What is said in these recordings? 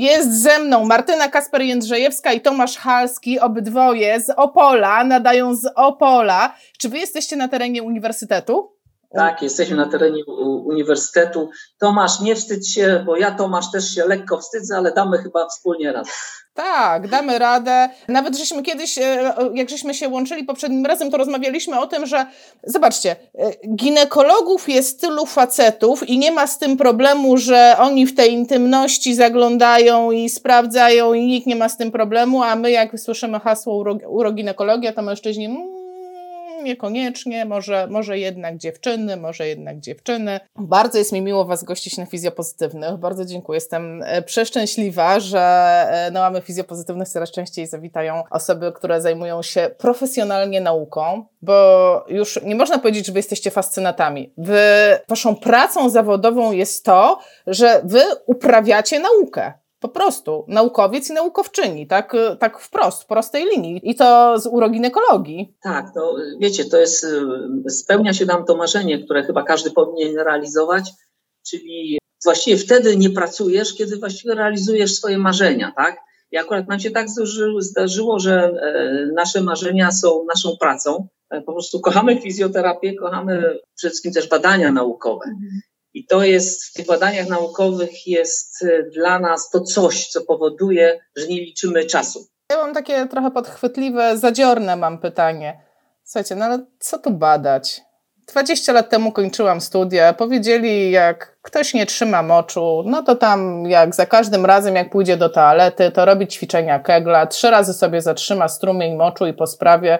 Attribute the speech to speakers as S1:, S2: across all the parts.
S1: Jest ze mną Martyna Kasper-Jędrzejewska i Tomasz Halski, obydwoje z Opola, nadają z Opola. Czy wy jesteście na terenie uniwersytetu?
S2: Tak, jesteśmy na terenie uniwersytetu. Tomasz, nie wstydź się, bo ja Tomasz też się lekko wstydzę, ale damy chyba wspólnie radę.
S1: Tak, damy radę. Nawet żeśmy kiedyś, e, jak żeśmy się łączyli poprzednim razem, to rozmawialiśmy o tym, że zobaczcie, e, ginekologów jest tylu facetów i nie ma z tym problemu, że oni w tej intymności zaglądają i sprawdzają i nikt nie ma z tym problemu, a my jak słyszymy hasło uroginekologia, to mężczyźni mm, niekoniecznie, może, może jednak dziewczyny, może jednak dziewczyny. Bardzo jest mi miło Was gościć na fizjopozytywnych. Bardzo dziękuję. Jestem e, przeszczęśliwa, że e, na mamy fizjopozytywnych coraz częściej zawitają osoby, które zajmują się profesjonalnie nauką, bo już nie można powiedzieć, że Wy jesteście fascynatami. Wy, Waszą pracą zawodową jest to, że Wy uprawiacie naukę. Po prostu naukowiec i naukowczyni, tak, tak wprost, w prostej linii. I to z uroginekologii.
S2: Tak, to wiecie, to jest, spełnia się nam to marzenie, które chyba każdy powinien realizować, czyli właściwie wtedy nie pracujesz, kiedy właściwie realizujesz swoje marzenia, tak? I akurat nam się tak zdarzyło, że e, nasze marzenia są naszą pracą. E, po prostu kochamy fizjoterapię, kochamy przede wszystkim też badania naukowe. I to jest w tych badaniach naukowych jest e, dla nas to coś, co powoduje, że nie liczymy czasu.
S1: Ja mam takie trochę podchwytliwe, zadziorne mam pytanie. Słuchajcie, no ale co tu badać? 20 lat temu kończyłam studia, powiedzieli, jak ktoś nie trzyma moczu, no to tam jak za każdym razem, jak pójdzie do toalety, to robi ćwiczenia kegla, trzy razy sobie zatrzyma strumień moczu i po sprawie.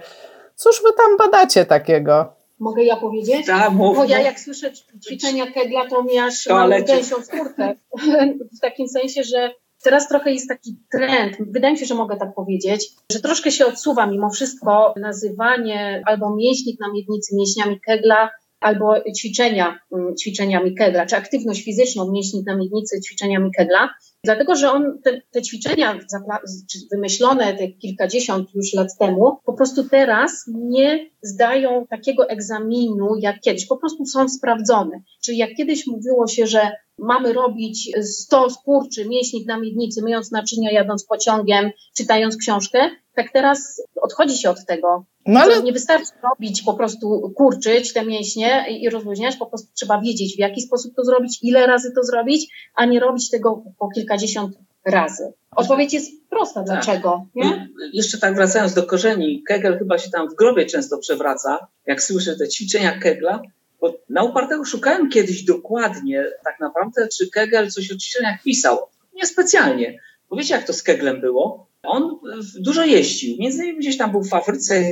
S1: Cóż wy tam badacie takiego?
S3: Mogę ja powiedzieć? Mów, Bo ja jak słyszę ćwiczenia Kegla, to mi aż mam gęsią skórkę. w takim sensie, że teraz trochę jest taki trend, wydaje mi się, że mogę tak powiedzieć, że troszkę się odsuwa mimo wszystko nazywanie albo mięśnik na miednicy mięśniami Kegla, albo ćwiczenia mm, ćwiczeniami Kegla, czy aktywność fizyczną mięśni na miednicy ćwiczeniami Kegla, dlatego że on te, te ćwiczenia wymyślone te kilkadziesiąt już lat temu, po prostu teraz nie zdają takiego egzaminu jak kiedyś, po prostu są sprawdzone. Czyli jak kiedyś mówiło się, że mamy robić 100 skurczy, mięśnik na miednicy, myjąc naczynia, jadąc pociągiem, czytając książkę, tak teraz odchodzi się od tego. No ale... Nie wystarczy robić, po prostu kurczyć te mięśnie i rozluźniać, po prostu trzeba wiedzieć, w jaki sposób to zrobić, ile razy to zrobić, a nie robić tego po kilkadziesiąt razy. Odpowiedź jest prosta, tak. dlaczego? Nie?
S2: Jeszcze tak wracając do korzeni, Kegel chyba się tam w grobie często przewraca, jak słyszę te ćwiczenia Kegla, bo na upartego szukałem kiedyś dokładnie tak naprawdę, czy Kegel coś o ćwiczeniach pisał. Niespecjalnie. Bo wiecie, jak to z Keglem było? On dużo jeździł. Między innymi gdzieś tam był w Afryce,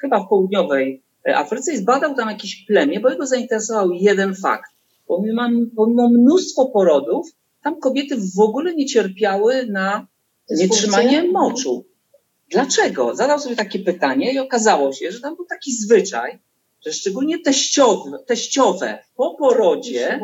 S2: chyba w południowej Afryce i zbadał tam jakieś plemię, bo jego zainteresował jeden fakt. Pomimo, pomimo mnóstwo porodów, tam kobiety w ogóle nie cierpiały na nietrzymanie moczu. Dlaczego? Zadał sobie takie pytanie i okazało się, że tam był taki zwyczaj, że szczególnie teściowe, teściowe po porodzie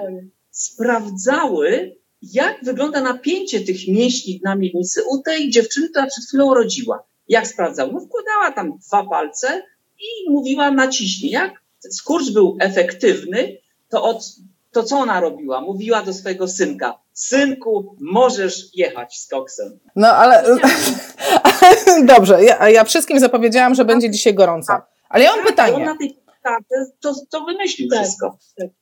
S2: sprawdzały, jak wygląda napięcie tych mięśni na miednicy u tej dziewczyny, która przed chwilą urodziła. Jak sprawdzał? No wkładała tam dwa palce i mówiła naciśnij. Jak skurcz był efektywny, to, od, to co ona robiła? Mówiła do swojego synka, synku, możesz jechać z koksem.
S1: No ale, dobrze, ja, ja wszystkim zapowiedziałam, że będzie dzisiaj gorąco. Ale ja mam tak, pytanie
S2: tak, to, to wymyślił tak. wszystko.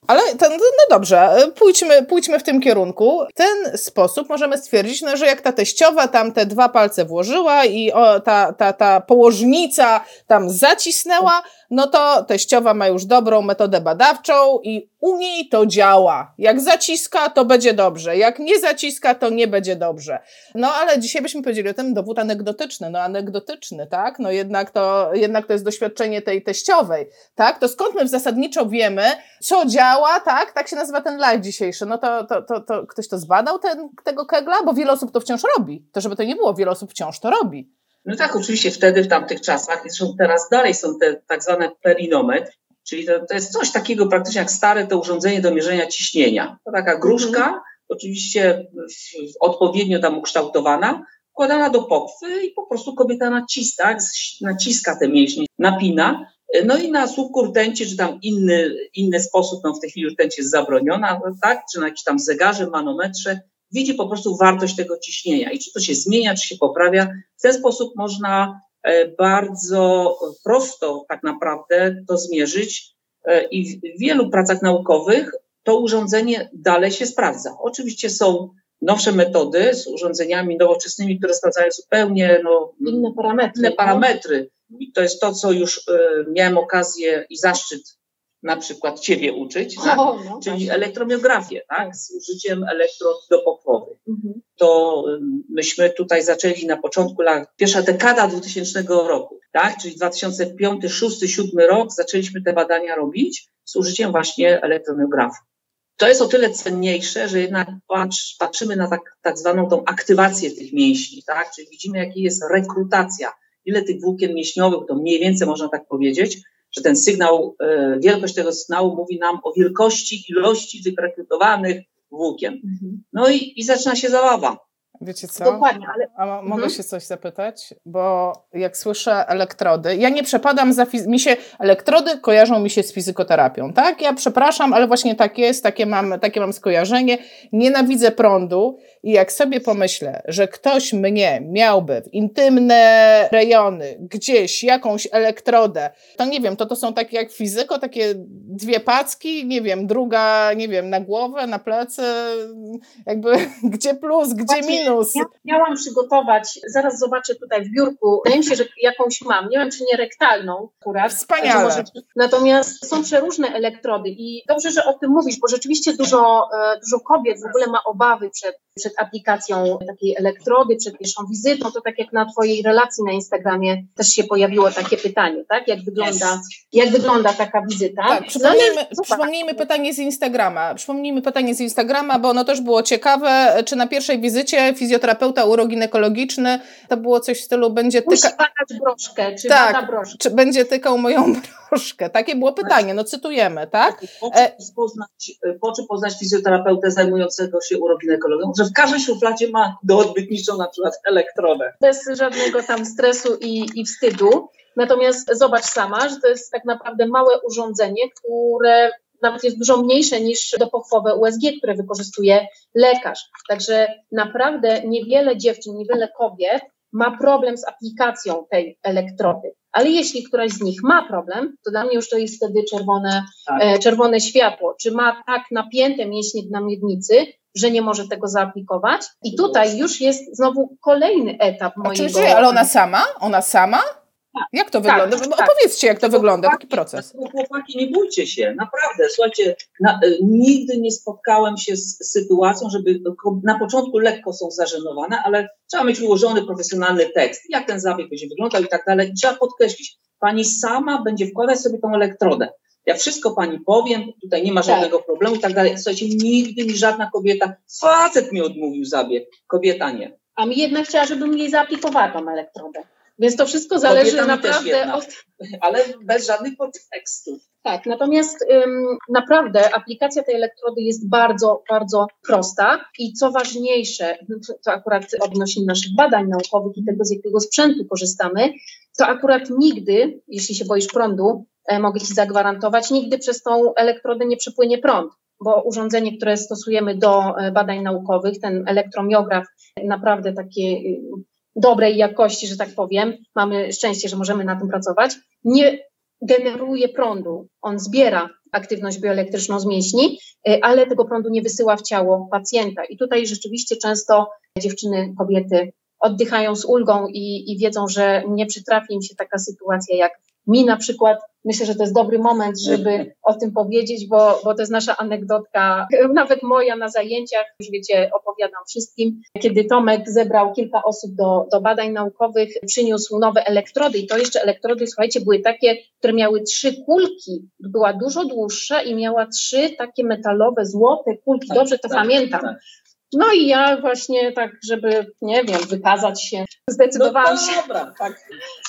S1: Ale to, no dobrze, pójdźmy, pójdźmy w tym kierunku. W ten sposób możemy stwierdzić, no, że jak ta teściowa tam te dwa palce włożyła i o, ta, ta, ta położnica tam zacisnęła, no to teściowa ma już dobrą metodę badawczą i u niej to działa. Jak zaciska, to będzie dobrze. Jak nie zaciska, to nie będzie dobrze. No ale dzisiaj byśmy powiedzieli o tym dowód anegdotyczny. No anegdotyczny, tak? No jednak to, jednak to jest doświadczenie tej teściowej, tak? To skąd my zasadniczo wiemy, co działa, tak? Tak się nazywa ten live dzisiejszy. No to, to, to, to ktoś to zbadał, ten, tego kegla? Bo wiele osób to wciąż robi. To żeby to nie było, wiele osób wciąż to robi.
S2: No tak, oczywiście wtedy, w tamtych czasach, zresztą teraz dalej są te tak zwane perinometry, czyli to, to jest coś takiego praktycznie jak stare to urządzenie do mierzenia ciśnienia. To taka gruszka, mm. oczywiście odpowiednio tam ukształtowana, wkładana do pokwy i po prostu kobieta naciska, naciska te mięśnie, napina, no i na słupku rtęci, czy tam inny, inny sposób, no w tej chwili rtęć jest zabroniona, tak, czy na jakimś tam zegarze, manometrze, widzi po prostu wartość tego ciśnienia i czy to się zmienia, czy się poprawia. W ten sposób można e, bardzo prosto tak naprawdę to zmierzyć e, i w wielu pracach naukowych to urządzenie dalej się sprawdza. Oczywiście są nowsze metody z urządzeniami nowoczesnymi, które sprawdzają zupełnie no,
S3: inne parametry.
S2: Inne parametry. I to jest to, co już y, miałem okazję i zaszczyt na przykład Ciebie uczyć, tak? o, no, czyli elektromiografię, tak? z użyciem elektrod dopokłowych. Mhm. To y, myśmy tutaj zaczęli na początku lat, pierwsza dekada 2000 roku, tak? czyli 2005, 2006, 2007 rok zaczęliśmy te badania robić z użyciem właśnie elektromiografu. To jest o tyle cenniejsze, że jednak patrz, patrzymy na tak, tak zwaną tą aktywację tych mięśni, tak? czyli widzimy, jaka jest rekrutacja, ile tych włókien mięśniowych, to mniej więcej można tak powiedzieć, że ten sygnał, e, wielkość tego sygnału mówi nam o wielkości, ilości tych rekrutowanych włókien. Mhm. No i, i zaczyna się zabawa.
S1: Wiecie co?
S3: Dokładnie, ale...
S1: A mogę mhm. się coś zapytać? Bo jak słyszę elektrody, ja nie przepadam za... Fiz... Mi się elektrody kojarzą mi się z fizykoterapią, tak? Ja przepraszam, ale właśnie tak jest, takie mam, takie mam skojarzenie. Nienawidzę prądu i jak sobie pomyślę, że ktoś mnie miałby w intymne rejony, gdzieś jakąś elektrodę, to nie wiem, to to są takie jak fizyko, takie dwie packi, nie wiem, druga, nie wiem, na głowę, na plecy, jakby gdzie plus, gdzie minus minus. Ja
S3: miałam przygotować, zaraz zobaczę tutaj w biurku, wydaje mi się, że jakąś mam, nie wiem czy nie rektalną akurat.
S1: Wspaniale. Może,
S3: natomiast są przeróżne elektrody i dobrze, że o tym mówisz, bo rzeczywiście dużo, e, dużo kobiet w ogóle ma obawy przed, przed aplikacją takiej elektrody, przed pierwszą wizytą, to tak jak na twojej relacji na Instagramie też się pojawiło takie pytanie, tak? Jak wygląda, jak wygląda taka wizyta?
S1: Tak, no przypomnijmy, przypomnijmy pytanie z Instagrama, przypomnijmy pytanie z Instagrama, bo ono też było ciekawe, czy na pierwszej wizycie fizjoterapeuta uroginekologiczny, to było coś w stylu będzie
S3: tyka... Musi badać broszkę, czy tak, bada broszkę.
S1: czy będzie tykał moją broszkę? Takie było pytanie, no cytujemy, tak?
S2: Po czy, e, poznać, po czy poznać fizjoterapeutę zajmującego się uroginekologią? Że w każdej szufladzie ma do odbytniczą na przykład elektrodę.
S3: Bez żadnego tam stresu i, i wstydu. Natomiast zobacz sama, że to jest tak naprawdę małe urządzenie, które nawet jest dużo mniejsze niż dopochwowe USG, które wykorzystuje lekarz. Także naprawdę niewiele dziewczyn, niewiele kobiet ma problem z aplikacją tej elektrody. Ale jeśli któraś z nich ma problem, to dla mnie już to jest wtedy czerwone, tak. e, czerwone światło. Czy ma tak napięte mięśnie na miednicy, że nie może tego zaaplikować? I tutaj już jest znowu kolejny etap mojego...
S1: Oczywiście, ale ona sama? Ona sama? Tak, jak to tak, wygląda? Tak, Opowiedzcie, jak to wygląda, taki proces.
S2: Chłopaki, nie bójcie się, naprawdę. Słuchajcie, na, e, nigdy nie spotkałem się z sytuacją, żeby na początku lekko są zażenowane, ale trzeba mieć ułożony profesjonalny tekst, jak ten zabieg będzie wyglądał i tak dalej. trzeba podkreślić, pani sama będzie wkładać sobie tą elektrodę. Ja wszystko pani powiem, tutaj nie ma tak. żadnego tak. problemu i tak dalej. Słuchajcie, nigdy mi żadna kobieta, facet mi odmówił zabieg, kobieta nie.
S3: A mi jednak chciała, żebym jej zaaplikowała tą elektrodę. Więc to wszystko zależy naprawdę od.
S2: Ale bez żadnych podtekstów.
S3: Tak, natomiast ym, naprawdę aplikacja tej elektrody jest bardzo, bardzo prosta i co ważniejsze, to akurat odnośnie naszych badań naukowych i tego, z jakiego sprzętu korzystamy, to akurat nigdy, jeśli się boisz prądu, e, mogę Ci zagwarantować, nigdy przez tą elektrodę nie przepłynie prąd bo urządzenie, które stosujemy do e, badań naukowych, ten elektromiograf, naprawdę takie dobrej jakości, że tak powiem, mamy szczęście, że możemy na tym pracować, nie generuje prądu. On zbiera aktywność bioelektryczną z mięśni, y, ale tego prądu nie wysyła w ciało pacjenta. I tutaj rzeczywiście często dziewczyny, kobiety oddychają z ulgą i, i wiedzą, że nie przytrafi im się taka sytuacja jak mi na przykład myślę, że to jest dobry moment, żeby o tym powiedzieć, bo, bo to jest nasza anegdotka, nawet moja na zajęciach, już wiecie, opowiadam wszystkim, kiedy Tomek zebrał kilka osób do, do badań naukowych, przyniósł nowe elektrody i to jeszcze elektrody, słuchajcie, były takie, które miały trzy kulki, była dużo dłuższa i miała trzy takie metalowe, złote kulki, tak, dobrze to tak, pamiętam. Tak. No i ja właśnie tak, żeby, nie wiem, wykazać się, zdecydowałam no dobra, się, tak.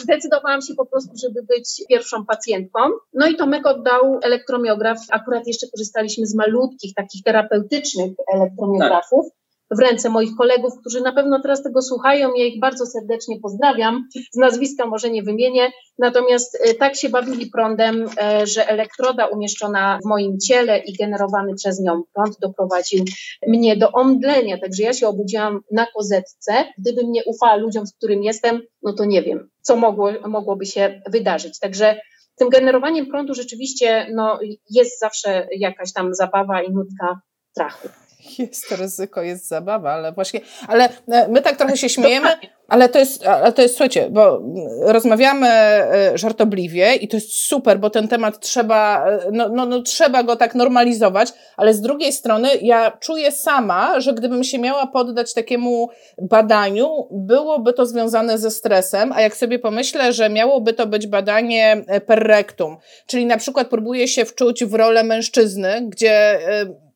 S3: zdecydowałam się po prostu, żeby być pierwszą pacjentką. No i Tomek oddał elektromiograf. Akurat jeszcze korzystaliśmy z malutkich, takich terapeutycznych elektromiografów. Tak. W ręce moich kolegów, którzy na pewno teraz tego słuchają. Ja ich bardzo serdecznie pozdrawiam. Z nazwiska może nie wymienię. Natomiast e, tak się bawili prądem, e, że elektroda umieszczona w moim ciele i generowany przez nią prąd doprowadził mnie do omdlenia. Także ja się obudziłam na kozetce. Gdybym nie ufała ludziom, z którym jestem, no to nie wiem, co mogło, mogłoby się wydarzyć. Także tym generowaniem prądu rzeczywiście no, jest zawsze jakaś tam zabawa i nutka strachu.
S1: Jest ryzyko, jest zabawa, ale właśnie, ale e, my tak trochę się śmiejemy, ale to jest, ale to jest, słuchajcie, bo rozmawiamy e, żartobliwie i to jest super, bo ten temat trzeba, e, no, no, no trzeba go tak normalizować, ale z drugiej strony ja czuję sama, że gdybym się miała poddać takiemu badaniu, byłoby to związane ze stresem, a jak sobie pomyślę, że miałoby to być badanie per rectum, czyli na przykład próbuję się wczuć w rolę mężczyzny, gdzie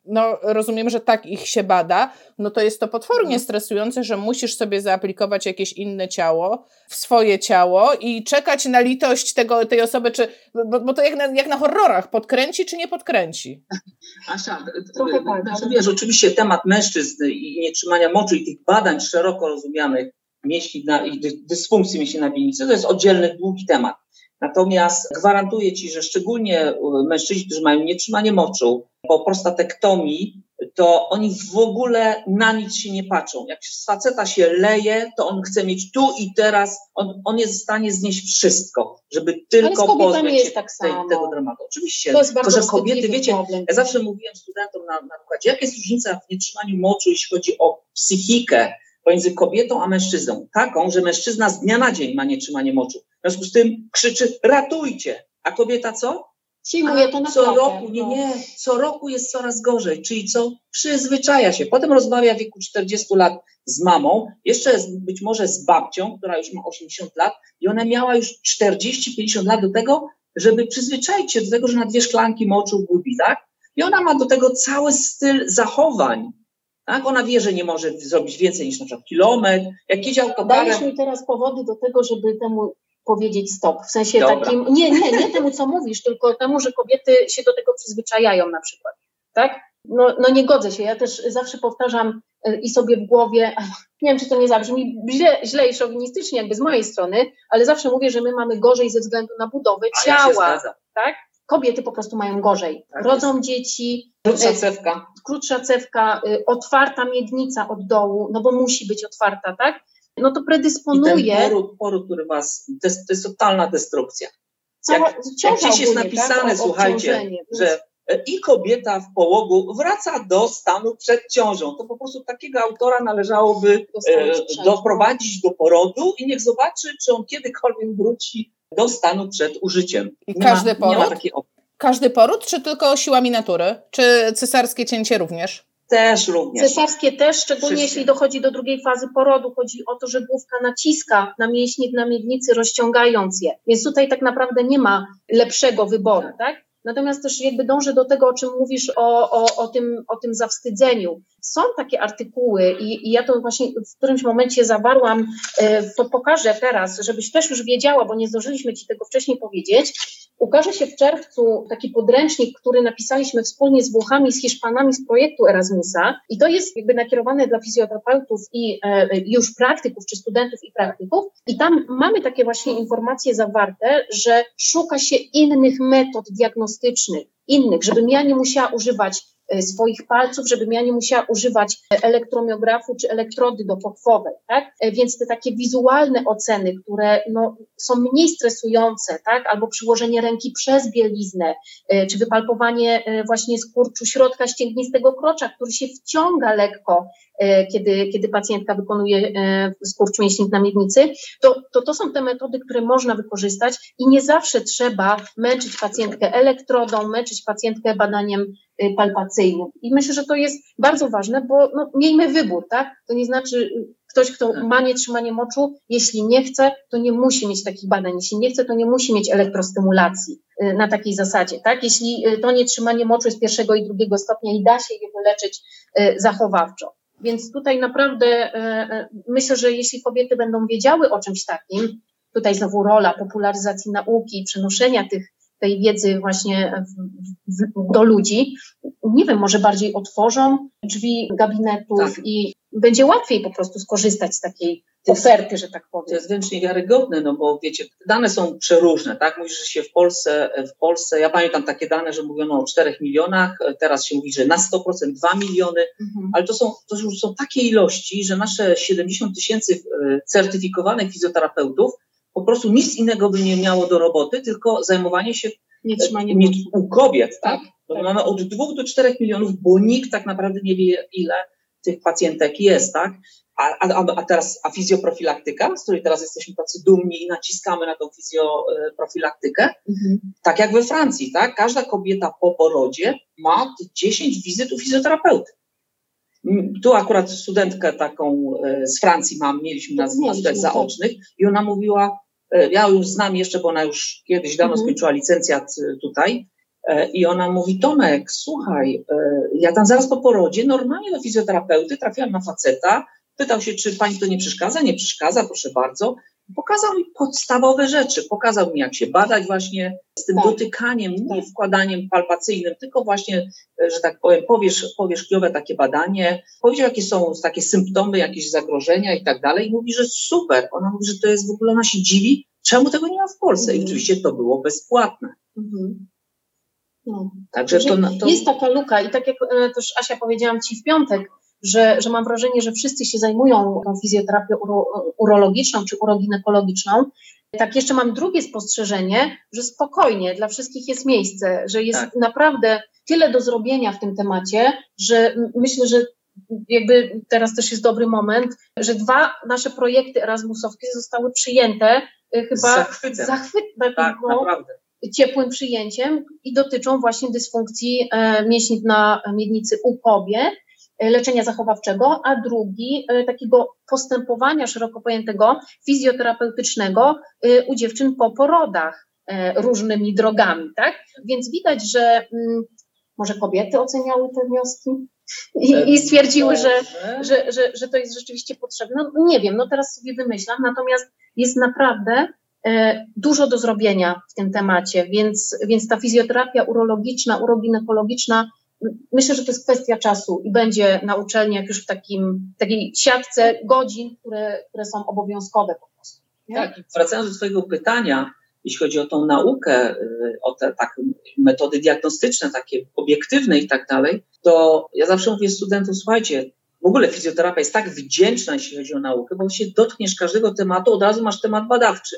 S1: no rozumiem, że tak ich się bada, no to jest to potwornie mhm. stresujące, że musisz sobie zaaplikować jakieś inne ciało w swoje ciało i czekać na litość tego, tej osoby, czy, bo, bo to jak na, jak na horrorach, podkręci czy nie podkręci?
S2: Asia, trochę tak. Znaczy, wiesz, oczywiście temat mężczyzn i nietrzymania moczu i tych badań szeroko rozumianych mięśni na, i dysfunkcji mięśni na winnicy, to jest oddzielny, długi temat. Natomiast gwarantuję Ci, że szczególnie y, mężczyźni, którzy mają nietrzymanie moczu po prostatektomii, to oni w ogóle na nic się nie patrzą. Jak z faceta się leje, to on chce mieć tu i teraz, on, on jest w stanie znieść wszystko, żeby tylko pozbyć się
S3: tak
S2: tej, tego dramatu. Oczywiście, tylko że kobiety, wiecie, problem. ja zawsze mówiłem studentom na, na przykład, jaka jest różnica w nietrzymaniu moczu, jeśli chodzi o psychikę pomiędzy kobietą a mężczyzną. Taką, że mężczyzna z dnia na dzień ma nietrzymanie moczu. W związku z tym krzyczy ratujcie, a kobieta co?
S3: To na
S2: Co roku, nie, no. nie, co roku jest coraz gorzej, czyli co? Przyzwyczaja się. Potem rozmawia w wieku 40 lat z mamą, jeszcze być może z babcią, która już ma 80 lat i ona miała już 40-50 lat do tego, żeby przyzwyczaić się do tego, że na dwie szklanki moczu gubi, tak? I ona ma do tego cały styl zachowań. Tak? Ona wie, że nie może zrobić więcej niż na przykład kilometr. Jak jedzie autokarem...
S3: Dajesz mi teraz powody do tego, żeby temu powiedzieć stop. W sensie Dobra. takim, nie, nie, nie temu, co mówisz, tylko temu, że kobiety się do tego przyzwyczajają na przykład. Tak? No, no nie godzę się. Ja też zawsze powtarzam e, i sobie w głowie, nie wiem, czy to nie zabrzmi źle, źle i szowinistycznie jakby z mojej strony, ale zawsze mówię, że my mamy gorzej ze względu na budowę ciała. Ja tak? Kobiety po prostu mają gorzej. Tak Rodzą jest. dzieci.
S2: Krótsza e, cewka.
S3: Krótsza cewka, y, otwarta miednica od dołu, no bo musi być otwarta, tak? No to predysponuje.
S2: I ten poród, poród który was, to jest, to jest totalna destrukcja. Jak, jak dziś jest tak? napisane, tak? słuchajcie, że e, i kobieta w połogu wraca do stanu przed ciążą. To po prostu takiego autora należałoby e, doprowadzić do porodu i niech zobaczy, czy on kiedykolwiek wróci do stanu przed użyciem.
S1: I nie każdy ma, poród? Każdy poród, czy tylko siłami natury? Czy cesarskie cięcie również?
S2: Też również.
S3: Cesarskie też, szczególnie Wszystkie. jeśli dochodzi do drugiej fazy porodu. Chodzi o to, że główka naciska na mięśnie na miednicy, rozciągając je. Więc tutaj tak naprawdę nie ma lepszego wyboru, tak? Natomiast też jakby dążę do tego, o czym mówisz, o, o, o, tym, o tym zawstydzeniu. Są takie artykuły i, i ja to właśnie w którymś momencie zawarłam, e, to pokażę teraz, żebyś też już wiedziała, bo nie zdążyliśmy Ci tego wcześniej powiedzieć. Ukaże się w czerwcu taki podręcznik, który napisaliśmy wspólnie z Włochami, z Hiszpanami z projektu Erasmusa i to jest jakby nakierowane dla fizjoterapeutów i e, już praktyków, czy studentów i praktyków i tam mamy takie właśnie informacje zawarte, że szuka się innych metod diagnostycznych, innych, żebym ja nie musiała używać swoich palców, żebym ja nie musiała używać elektromiografu czy elektrody dopokwowej, tak? E, więc te takie wizualne oceny, które no, są mniej stresujące, tak? Albo przyłożenie ręki przez bieliznę, e, czy wypalpowanie właśnie skurczu środka ścięgnistego krocza, który się wciąga lekko, kiedy, kiedy pacjentka wykonuje skurcz mięśni na miednicy, to, to to są te metody, które można wykorzystać i nie zawsze trzeba męczyć pacjentkę elektrodą, męczyć pacjentkę badaniem palpacyjnym. I myślę, że to jest bardzo ważne, bo no, miejmy wybór, tak? To nie znaczy y, ktoś, kto tak. ma nietrzymanie moczu, jeśli nie chce, to nie musi mieć takich badań. Jeśli nie chce, to nie musi mieć elektrostymulacji y, na takiej zasadzie, tak? Jeśli to nietrzymanie moczu jest pierwszego i drugiego stopnia i da się je wyleczyć zachowawczo. Więc tutaj naprawdę myślę, że jeśli kobiety będą wiedziały o czymś takim, tutaj znowu rola popularyzacji nauki i przenoszenia tych tej wiedzy właśnie w, w, do ludzi, nie wiem, może bardziej otworzą drzwi gabinetów tak. i będzie łatwiej po prostu skorzystać z takiej oferty, że tak powiem.
S2: To jest wręcz niewiarygodne, no bo wiecie, dane są przeróżne, tak? Mówisz, że się w Polsce, w Polsce, ja pamiętam takie dane, że mówiono o 4 milionach, teraz się mówi, że na 100% 2 miliony, mhm. ale to są, to już są takie ilości, że nasze 70 tysięcy e, certyfikowanych fizjoterapeutów po prostu nic innego by nie miało do roboty, tylko zajmowanie się
S3: Nietrzymaniem
S2: u kobiet, tak? tak, tak. Mamy od 2 do 4 milionów, bo nikt tak naprawdę nie wie, ile tych pacjentek jest, tak? A, a, a teraz, a fizjoprofilaktyka, z której teraz jesteśmy tacy dumni i naciskamy na tą fizjoprofilaktykę, mhm. tak jak we Francji, tak? Każda kobieta po porodzie ma 10 wizyt u fizjoterapeuty. Tu akurat studentkę taką e, z Francji mam, mieliśmy na, na studentach zaocznych i ona mówiła, e, ja już znam jeszcze, bo ona już kiedyś dawno mhm. skończyła licencjat e, tutaj i ona mówi, Tomek, słuchaj, ja tam zaraz po porodzie normalnie do fizjoterapeuty trafiłam na faceta, pytał się, czy pani to nie przeszkadza, nie przeszkadza, proszę bardzo. Pokazał mi podstawowe rzeczy, pokazał mi, jak się badać właśnie z tym tak. dotykaniem, nie wkładaniem palpacyjnym, tylko właśnie, że tak powiem, powierz, powierzchniowe takie badanie. Powiedział, jakie są takie symptomy, jakieś zagrożenia i tak dalej. I mówi, że super. Ona mówi, że to jest w ogóle, ona się dziwi, czemu tego nie ma w Polsce. I mhm. oczywiście to było bezpłatne. Mhm.
S3: No. Także to, to, Jest taka luka i tak jak e, też Asia powiedziałam Ci w piątek, że, że mam wrażenie, że wszyscy się zajmują tą fizjoterapią uro, urologiczną czy uroginekologiczną. Tak, jeszcze mam drugie spostrzeżenie, że spokojnie, dla wszystkich jest miejsce, że jest tak. naprawdę tyle do zrobienia w tym temacie, że myślę, że jakby teraz też jest dobry moment, że dwa nasze projekty Erasmusowskie zostały przyjęte y, chyba
S2: zachwytem.
S3: zachwytem tak, naprawdę. ciepłym przyjęciem i dotyczą właśnie dysfunkcji e, mięśni na miednicy u kobiet. E, leczenia zachowawczego, a drugi e, takiego postępowania szeroko pojętego fizjoterapeutycznego e, u dziewczyn po porodach różnymi drogami, tak? Więc widać, że mm, może kobiety oceniały te wnioski i, i stwierdziły, że, że, że, że to jest rzeczywiście potrzebne. No, nie wiem, no teraz sobie wymyślam, natomiast jest naprawdę dużo do zrobienia w tym temacie, więc, więc ta fizjoterapia urologiczna, uroginekologiczna myślę, że to jest kwestia czasu i będzie na uczelniach już w takim, takiej siatce godzin, które, które są obowiązkowe po prostu.
S2: Nie? Tak, wracając do Twojego pytania, jeśli chodzi o tą naukę, y, o te tak, metody diagnostyczne, takie obiektywne i tak dalej, to ja zawsze mówię studentom, słuchajcie, w ogóle fizjoterapia jest tak wdzięczna, jeśli chodzi o naukę, bo się dotkniesz każdego tematu, od razu masz temat badawczy.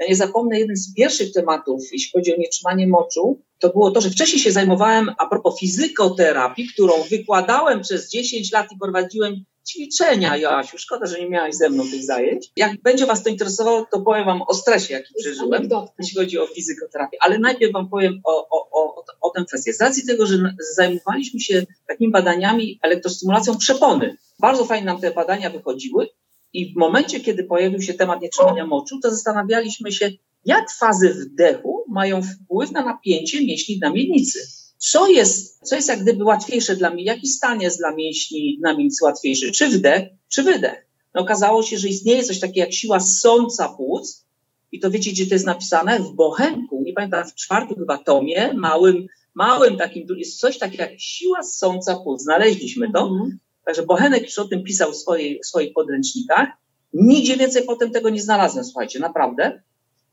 S2: Ja nie zapomnę, jeden z pierwszych tematów, jeśli chodzi o nietrzymanie moczu, to było to, że wcześniej się zajmowałem a propos fizykoterapii, którą wykładałem przez 10 lat i prowadziłem ćwiczenia, Joasiu. Szkoda, że nie miałaś ze mną tych zajęć. Jak będzie Was to interesowało, to powiem Wam o stresie, jaki przeżyłem, jeśli chodzi o fizykoterapię. Ale najpierw Wam powiem o, o, o, o tę kwestię. Z racji tego, że zajmowaliśmy się takimi badaniami elektrostymulacją przepony, bardzo fajnie nam te badania wychodziły i w momencie, kiedy pojawił się temat nietrzymania moczu, to zastanawialiśmy się, jak fazy wdechu mają wpływ na napięcie mięśni na miednicy. Co jest, co jest jak gdyby łatwiejsze dla mnie, jaki stan jest dla mięśni na miednicy łatwiejszy, czy wdech, czy wydech. No okazało się, że istnieje coś takiego jak siła sąca płuc i to wiecie, gdzie to jest napisane? W Bochenku, nie pamiętam, w czwartym chyba tomie, małym, małym takim, jest coś takiego jak siła sąca płuc. Znaleźliśmy to. Mhm. Także Bochenek już o tym pisał w, swojej, w swoich podręcznikach. Nigdzie więcej potem tego nie znalazłem, słuchajcie, naprawdę.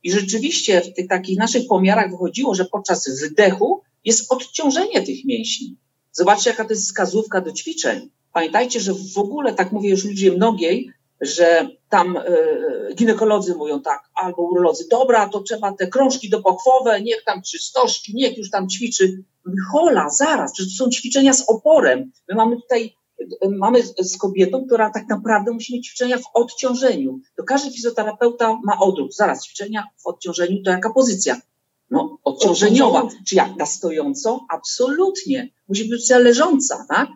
S2: I rzeczywiście w tych takich naszych pomiarach wychodziło, że podczas wdechu jest odciążenie tych mięśni. Zobaczcie, jaka to jest wskazówka do ćwiczeń. Pamiętajcie, że w ogóle, tak mówię już ludzie mnogiej, że tam e, ginekolodzy mówią tak, albo urolodzy, dobra, to trzeba te krążki dopochwowe, niech tam, czy stożki, niech już tam ćwiczy. Hola, zaraz, przecież to są ćwiczenia z oporem. My mamy tutaj mamy z kobietą, która tak naprawdę musi mieć ćwiczenia w odciążeniu. To każdy fizjoterapeuta ma odruch. Zaraz, ćwiczenia w odciążeniu to jaka pozycja? No, odciążeniowa. Czy jak na stojąco? Absolutnie. Musi być leżąca, tak?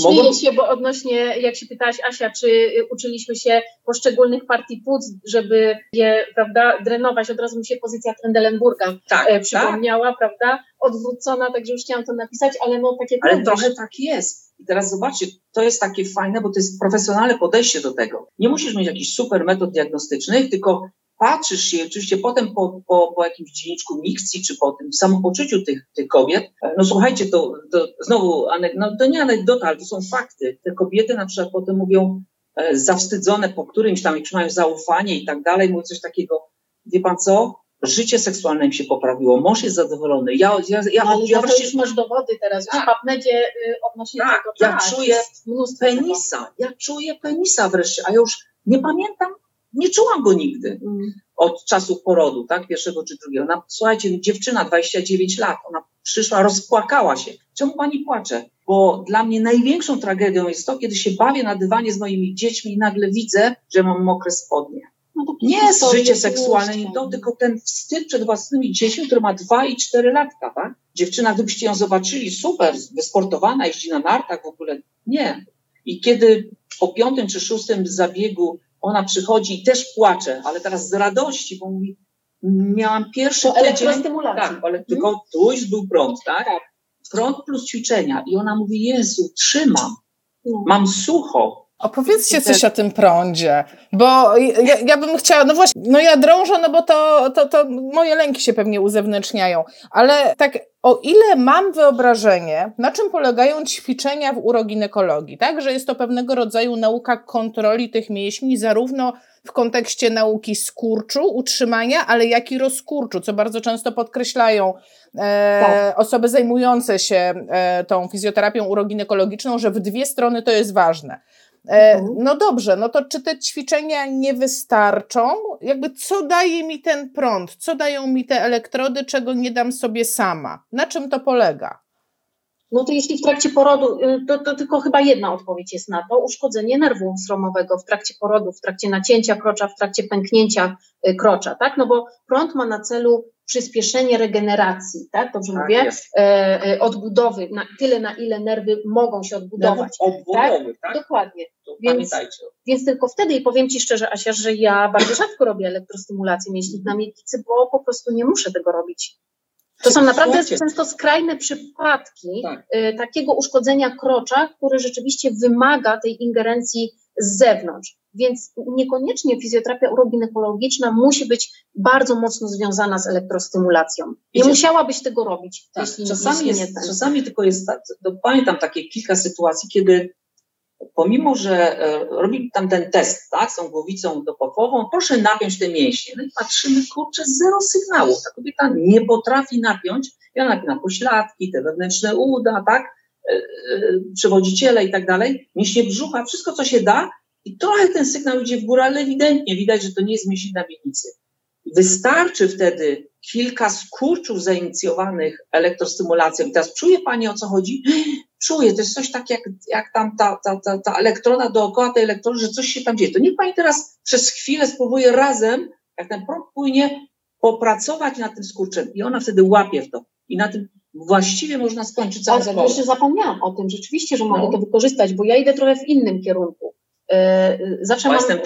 S3: Śmieję się, bo odnośnie, jak się pytałaś Asia, czy uczyliśmy się poszczególnych partii płuc, żeby je, prawda, drenować, od razu mi się pozycja Trendelenburga tak, e, przypomniała, tak. prawda, odwrócona, także już chciałam to napisać, ale no takie...
S2: Ale trochę tak jest. I teraz zobaczcie, to jest takie fajne, bo to jest profesjonalne podejście do tego. Nie musisz mieć jakichś super metod diagnostycznych, tylko patrzysz się, oczywiście potem po, po, po jakimś dzienniczku mikcji, czy po tym samopoczuciu tych, tych kobiet, no słuchajcie, to, to znowu, no, to nie anegdota, ale to są fakty. Te kobiety na przykład potem mówią, e, zawstydzone po którymś tam, jak mają zaufanie i tak dalej, mówią coś takiego, wie pan co, życie seksualne im się poprawiło, mąż jest zadowolony. Ja, ja, ja,
S3: ja wreszcie... już masz dowody teraz, tak. w PubMedzie y, odnośnie
S2: tak,
S3: tego,
S2: ja tak, czuję penisa, ja czuję penisa wreszcie, a ja już nie pamiętam, nie czułam go nigdy. Mm. Od czasów porodu, tak, pierwszego czy drugiego. Ona, słuchajcie, dziewczyna, 29 lat, ona przyszła, rozpłakała się. Czemu pani płacze? Bo dla mnie największą tragedią jest to, kiedy się bawię na dywanie z moimi dziećmi i nagle widzę, że mam mokre spodnie. No nie jest życie seksualne, nie to, tylko ten wstyd przed własnymi dziećmi, który ma dwa i cztery latka, tak? Dziewczyna, gdybyście ją zobaczyli, super, wysportowana, jeździ na nartach w ogóle. Nie. I kiedy po piątym czy szóstym zabiegu ona przychodzi i też płacze, ale teraz z radości, bo mówi, miałam pierwszy
S3: to tydzień.
S2: Tak, ale tylko hmm? tu już był prąd, tak? tak? Prąd plus ćwiczenia. I ona mówi, Jezu, trzymam. No. Mam sucho,
S1: Opowiedzcie coś o tym prądzie, bo ja, ja, bym chciała, no właśnie, no ja drążę, no bo to, to, to moje lęki się pewnie uzewnętrzniają, ale tak o ile mam wyobrażenie, na czym polegają ćwiczenia w uroginekologii, tak, że jest to pewnego rodzaju nauka kontroli tych mięśni, zarówno w kontekście nauki skurczu, utrzymania, ale jak i rozkurczu, co bardzo często podkreślają e, tak. osoby zajmujące się e, tą fizjoterapią uroginekologiczną, że w dwie strony to jest ważne. E, mhm. No dobrze, no to czy te ćwiczenia nie wystarczą? Jakby co daje mi ten prąd? Co dają mi te elektrody, czego nie dam sobie sama? Na czym to polega?
S3: No to jeśli w trakcie porodu, y, to, to, tylko chyba jedna odpowiedź jest na to, uszkodzenie nerwu stromowego w trakcie porodu, w trakcie nacięcia krocza, w trakcie pęknięcia y, krocza, tak? No bo prąd ma na celu przyspieszenie regeneracji, tak? Dobrze tak mówię? E, odbudowy, na tyle na ile nerwy mogą się odbudować.
S2: Obwodowy, tak?
S3: tak? Dokładnie. więc, więc tylko wtedy, i powiem Ci szczerze, Asia, że ja bardzo rzadko robię elektrostymulację mięśni na miednicy, bo po prostu nie muszę tego robić. To są naprawdę Słuchajcie. często skrajne przypadki tak. y, takiego uszkodzenia krocza, które rzeczywiście wymaga tej ingerencji z zewnątrz. Więc niekoniecznie fizjoterapia uroginekologiczna musi być bardzo mocno związana z elektrostymulacją. Nie musiałabyś tego robić,
S2: tak. jeśli czasami, jest, nie czasami tylko jest, tak, pamiętam takie kilka sytuacji, kiedy pomimo, że e, robili tam ten test, tak, z tą głowicą dopopową, proszę napiąć te mięśnie. No i patrzymy, kurczę, zero sygnału. Ta kobieta nie potrafi napiąć. Ja napinam pośladki, te wewnętrzne uda, tak, e, e, przewodziciele i tak dalej, mięśnie brzucha, wszystko co się da i trochę ten sygnał idzie w górę, ale ewidentnie widać, że to nie jest mięsień miednicy. Wystarczy wtedy kilka skurczów zainicjowanych elektrostymulacją. I teraz czuje Pani o co chodzi? Czuję, to jest coś tak jak, jak tam ta, ta, ta, ta elektrona dookoła tej elektrony, że coś się tam dzieje. To niech Pani teraz przez chwilę spróbuje razem, jak ten prąd płynie, popracować nad tym skurczem. I ona wtedy łapie w to. I na tym właściwie można skończyć całą
S3: zabawę. Jeszcze zapomniałam o tym, rzeczywiście, że mogę no. to wykorzystać, bo ja idę trochę w innym kierunku.
S2: Yy, zawsze mam... jestem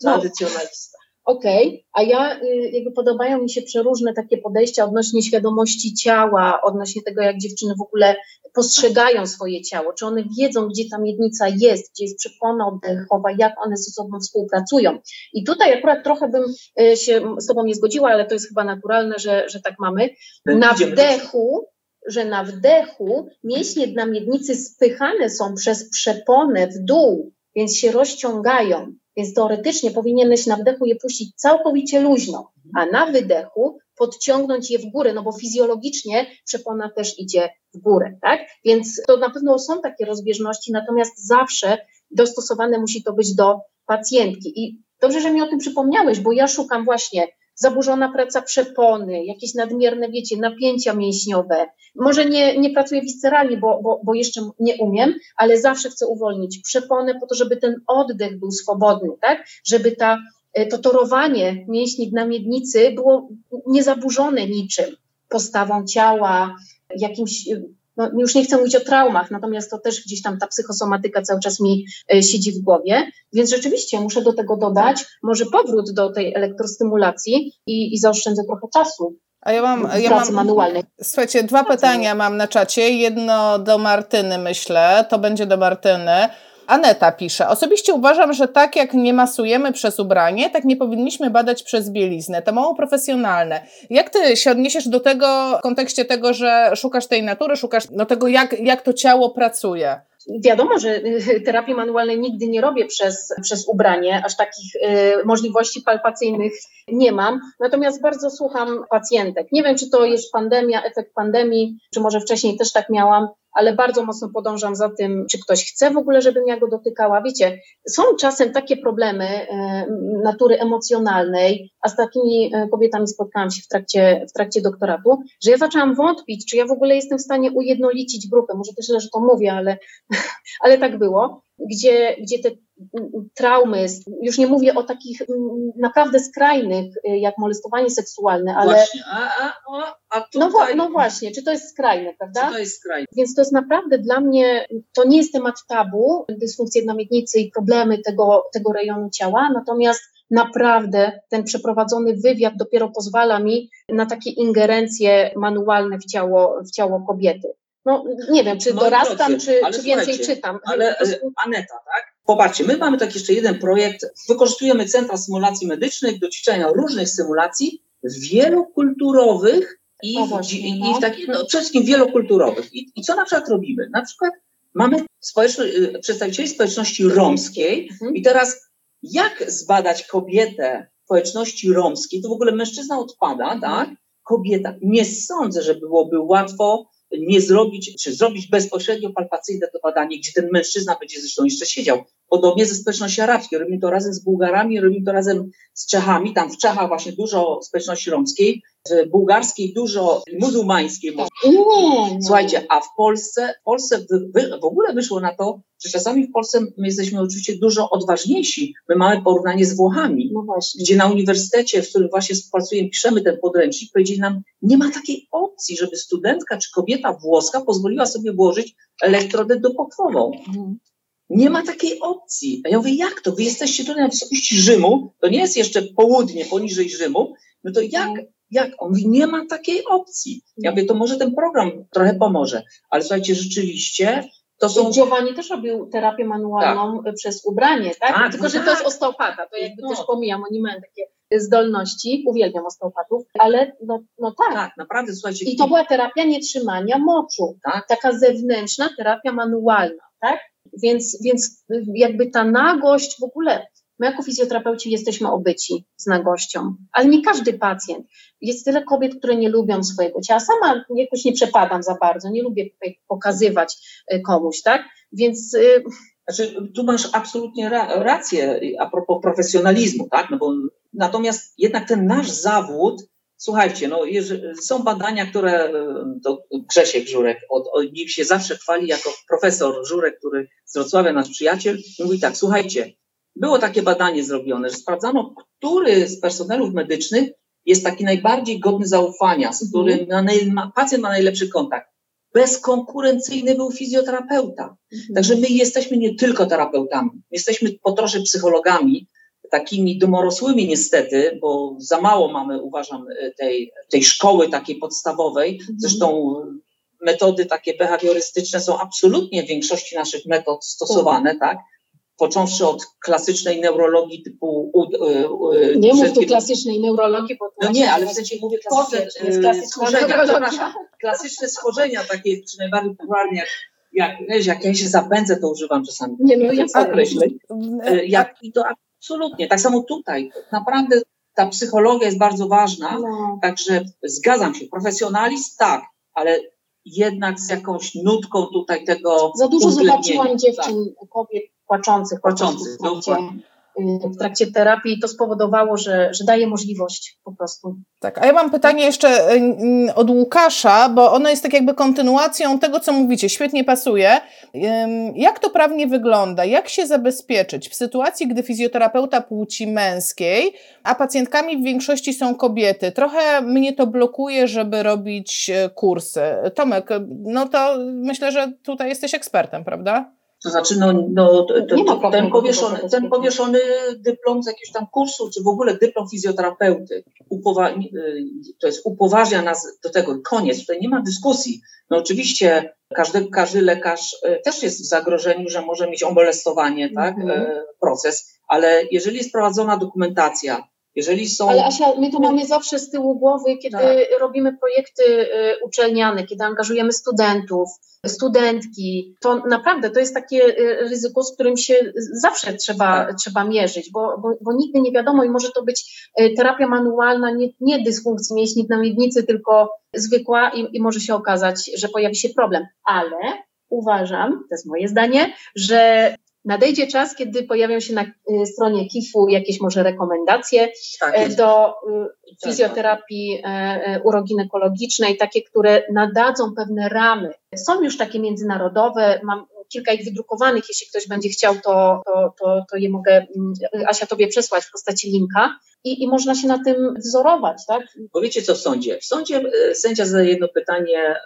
S2: tradycjonalista.
S3: Okej, okay. a ja y, jakby podobają mi się przeróżne takie podejścia odnośnie świadomości ciała, odnośnie tego, jak dziewczyny w ogóle postrzegają swoje ciało, czy one wiedzą, gdzie ta miednica jest, gdzie jest przepona oddechowa, jak one ze sobą współpracują. I tutaj akurat trochę bym y, się z Tobą nie zgodziła, ale to jest chyba naturalne, że, że tak mamy. Na wdechu, że na wdechu mięśnie dna miednicy spychane są przez przeponę w dół, więc się rozciągają. Więc teoretycznie powinieneś na wdechu je puścić całkowicie luźno, a na wydechu podciągnąć je w górę, no bo fizjologicznie przepona też idzie w górę, tak? Więc to na pewno są takie rozbieżności, natomiast zawsze dostosowane musi to być do pacjentki. I dobrze, że mi o tym przypomniałeś, bo ja szukam właśnie zaburzona praca przepony, jakieś nadmierne, wiecie, napięcia mięśniowe. Może nie, nie pracuję visceralnie, bo, bo, bo jeszcze nie umiem, ale zawsze chcę uwolnić przeponę po to, żeby ten oddech był swobodny, tak? Żeby ta, e, to torowanie mięśni na miednicy było niezaburzone niczym, postawą ciała, jakimś no, już nie chcę mówić o traumach, natomiast to też gdzieś tam ta psychosomatyka cały czas mi e, siedzi w głowie, więc rzeczywiście muszę do tego dodać może powrót do tej elektrostymulacji i, i zaoszczędzę trochę czasu.
S1: A ja mam, ja mam manualnej. Słuchajcie, dwa pytania mam na czacie. Jedno do Martyny, myślę, to będzie do Martyny. Aneta pisze, osobiście uważam, że tak jak nie masujemy przez ubranie, tak nie powinniśmy badać przez bieliznę. To mało profesjonalne. Jak ty się odniesiesz do tego w kontekście tego, że szukasz tej natury, szukasz no, tego, jak, jak to ciało pracuje?
S3: Wiadomo, że y, terapii manualnej nigdy nie robię przez, przez ubranie, aż takich y, możliwości palpacyjnych nie mam. Natomiast bardzo słucham pacjentek. Nie wiem, czy to jest pandemia, efekt pandemii, czy może wcześniej też tak miałam, ale bardzo mocno podążam za tym, czy ktoś chce w ogóle, żebym ja go dotykała. Wiecie, są czasem takie problemy e, natury emocjonalnej, a z takimi e, kobietami spotkałam się w trakcie, w trakcie doktoratu, że ja zaczęłam wątpić, czy ja w ogóle jestem w stanie ujednolicić grupę. Może też źle, że to mówię, ale, ale tak było, gdzie, gdzie te traumy, już nie mówię o takich naprawdę skrajnych, y, jak molestowanie seksualne, ale...
S2: Właśnie, a, a, a
S3: no tutaj... no, no, właśnie, czy to jest skrajne, prawda?
S2: Czy to jest skrajne?
S3: Więc to jest naprawdę dla mnie, to nie jest temat tabu, dysfunkcje na miednicy i problemy tego, tego rejonu ciała, natomiast naprawdę ten przeprowadzony wywiad dopiero pozwala mi na takie ingerencje manualne w ciało, w ciało kobiety. No nie wiem, czy dorastam, czy, czy więcej czytam.
S2: Ale Aneta, tak? Popatrzcie, my mamy taki jeszcze jeden projekt. Wykorzystujemy centra symulacji medycznych do ćwiczenia różnych symulacji wielokulturowych i, o, właśnie, i, no. i w takich, no, przede wszystkim wielokulturowych. I, I, co na przykład robimy? Na przykład mamy y, przedstawicieli społeczności romskiej mhm. i teraz jak zbadać kobietę społeczności romskiej, to w ogóle mężczyzna odpada, mhm. tak? Kobieta. Nie sądzę, że byłoby łatwo nie zrobić, czy zrobić bezpośrednio palpacyjne to badanie, gdzie ten mężczyzna będzie zresztą jeszcze siedział. Podobnie ze społeczności arabskiej. Robimy to razem z Bułgarami, robimy to razem z Czechami. Tam w Czechach właśnie dużo społeczności romskiej, w bułgarskiej dużo muzułmańskiej. Słuchajcie, a w Polsce, w Polsce w ogóle wyszło na to, że czasami w Polsce my jesteśmy oczywiście dużo odważniejsi. My mamy porównanie z Włochami, no gdzie na uniwersytecie, w którym właśnie współpracujemy, piszemy ten podręcznik, powiedzieli nam, nie ma takiej opcji, żeby studentka czy kobieta włoska pozwoliła sobie włożyć elektrodę dopokwową. Mhm. Nie ma takiej opcji. A ja mówię, jak to? Wy jesteście tutaj na wysokości Rzymu, to nie jest jeszcze południe poniżej Rzymu, no to jak, mhm. Jak? On mówi, nie ma takiej opcji. Ja mówię, to może ten program trochę pomoże. Ale słuchajcie, rzeczywiście to są...
S3: Giovanni też robił terapię manualną tak. przez ubranie, tak? tak Tylko, że to jest tak. osteopata, to jakby no. też pomijam, oni mają takie zdolności, uwielbiam osteopatów, ale no, no tak.
S2: Tak, naprawdę, słuchajcie.
S3: I to była terapia nietrzymania moczu, tak? taka zewnętrzna terapia manualna, tak? Więc, więc jakby ta nagość w ogóle, my jako fizjoterapeuci jesteśmy obyci z nagością, ale nie każdy pacjent. Jest tyle kobiet, które nie lubią swojego ciała. Sama jakoś nie przepadam za bardzo, nie lubię pokazywać y, komuś, tak? Więc. Y,
S2: znaczy, tu masz absolutnie rację a propos profesjonalizmu, tak? No bo, natomiast jednak ten nasz zawód Słuchajcie, no, są badania, które e, to Grzesiek Żurek, od, od się zawsze chwali jako profesor Żurek, który z Wrocławia, nasz przyjaciel, mówi tak, słuchajcie, było takie badanie zrobione, że sprawdzano, który z personelów medycznych jest taki najbardziej godny zaufania, z którym mhm. ma, pacjent ma najlepszy kontakt. Bezkonkurencyjny był fizjoterapeuta. Mhm. Także my jesteśmy nie tylko terapeutami, jesteśmy po trosze psychologami, takimi domorosłymi niestety, bo za mało mamy, uważam, tej, tej szkoły takiej podstawowej. Mhm. Zresztą metody takie behawiorystyczne są absolutnie w większości naszych metod stosowane, tak? Tak? Począwszy od klasycznej neurologii typu. U,
S3: u, nie mów tu klasycznej neurologii, bo.
S2: No nie, ale w sensie mówię klasyczne, schorzenia, klasyczne schorzenia, takie czy najbardziej popularne, jak jak, jak ja się zapędzę, to używam czasami nie, no, ja określeń. E, jak, I to Absolutnie. Tak samo tutaj. Naprawdę ta psychologia jest bardzo ważna. No. Także zgadzam się. Profesjonalizm tak, ale jednak z jakąś nutką tutaj tego.
S3: Za dużo zobaczyłam dziewczyn, tak. kobiet płaczących, płaczących. płaczących Y, w trakcie terapii to spowodowało, że, że daje możliwość po prostu.
S1: Tak, a ja mam pytanie jeszcze y, y, od Łukasza, bo ono jest tak jakby kontynuacją tego, co mówicie, świetnie pasuje. Jak to prawnie wygląda? Jak się zabezpieczyć w sytuacji, gdy fizjoterapeuta płci męskiej, a pacjentkami w większości są kobiety? Trochę mnie to blokuje, żeby robić kursy. Tomek, no to myślę, że tutaj jesteś ekspertem, prawda?
S2: To znaczy, no, no to, ten, powieszony, ten powieszony dyplom z jakiegoś tam kursu, czy w ogóle dyplom fizjoterapeuty, upowa- y, to jest upoważnia nas do tego, koniec, tutaj nie ma dyskusji. No oczywiście każdy, każdy lekarz y, też jest w zagrożeniu, że może mieć omolestowanie, tak, mm -hmm. proces, ale jeżeli jest prowadzona dokumentacja, jeżeli są...
S3: Ale Asia, my to mamy zawsze z tyłu głowy, kiedy tak. robimy projekty y, uczelniane, kiedy angażujemy studentów, studentki. To naprawdę to jest takie y, ryzyko, z którym się zawsze trzeba, tak. trzeba mierzyć, bo, bo, bo, nigdy nie wiadomo i może to być y, terapia manualna, nie, nie dysfunkcji mięśni na miednicy, tylko zwykła i, i może się okazać, że pojawi się problem. Ale uważam, to jest moje zdanie, że nadejdzie czas, kiedy pojawią się na y, stronie KIF-u jakieś może rekomendacje tak e, do y, tak, fizjoterapii e, e, uroginekologicznej, takie, które nadadzą pewne ramy. Są już takie międzynarodowe, mam kilka ich wydrukowanych, jeśli ktoś będzie chciał, to, to, to, to je mogę mm, Asia tobie przesłać w postaci linka i, i można się na tym wzorować, tak?
S2: Powiecie co w sądzie? W sądzie sędzia zadaje jedno pytanie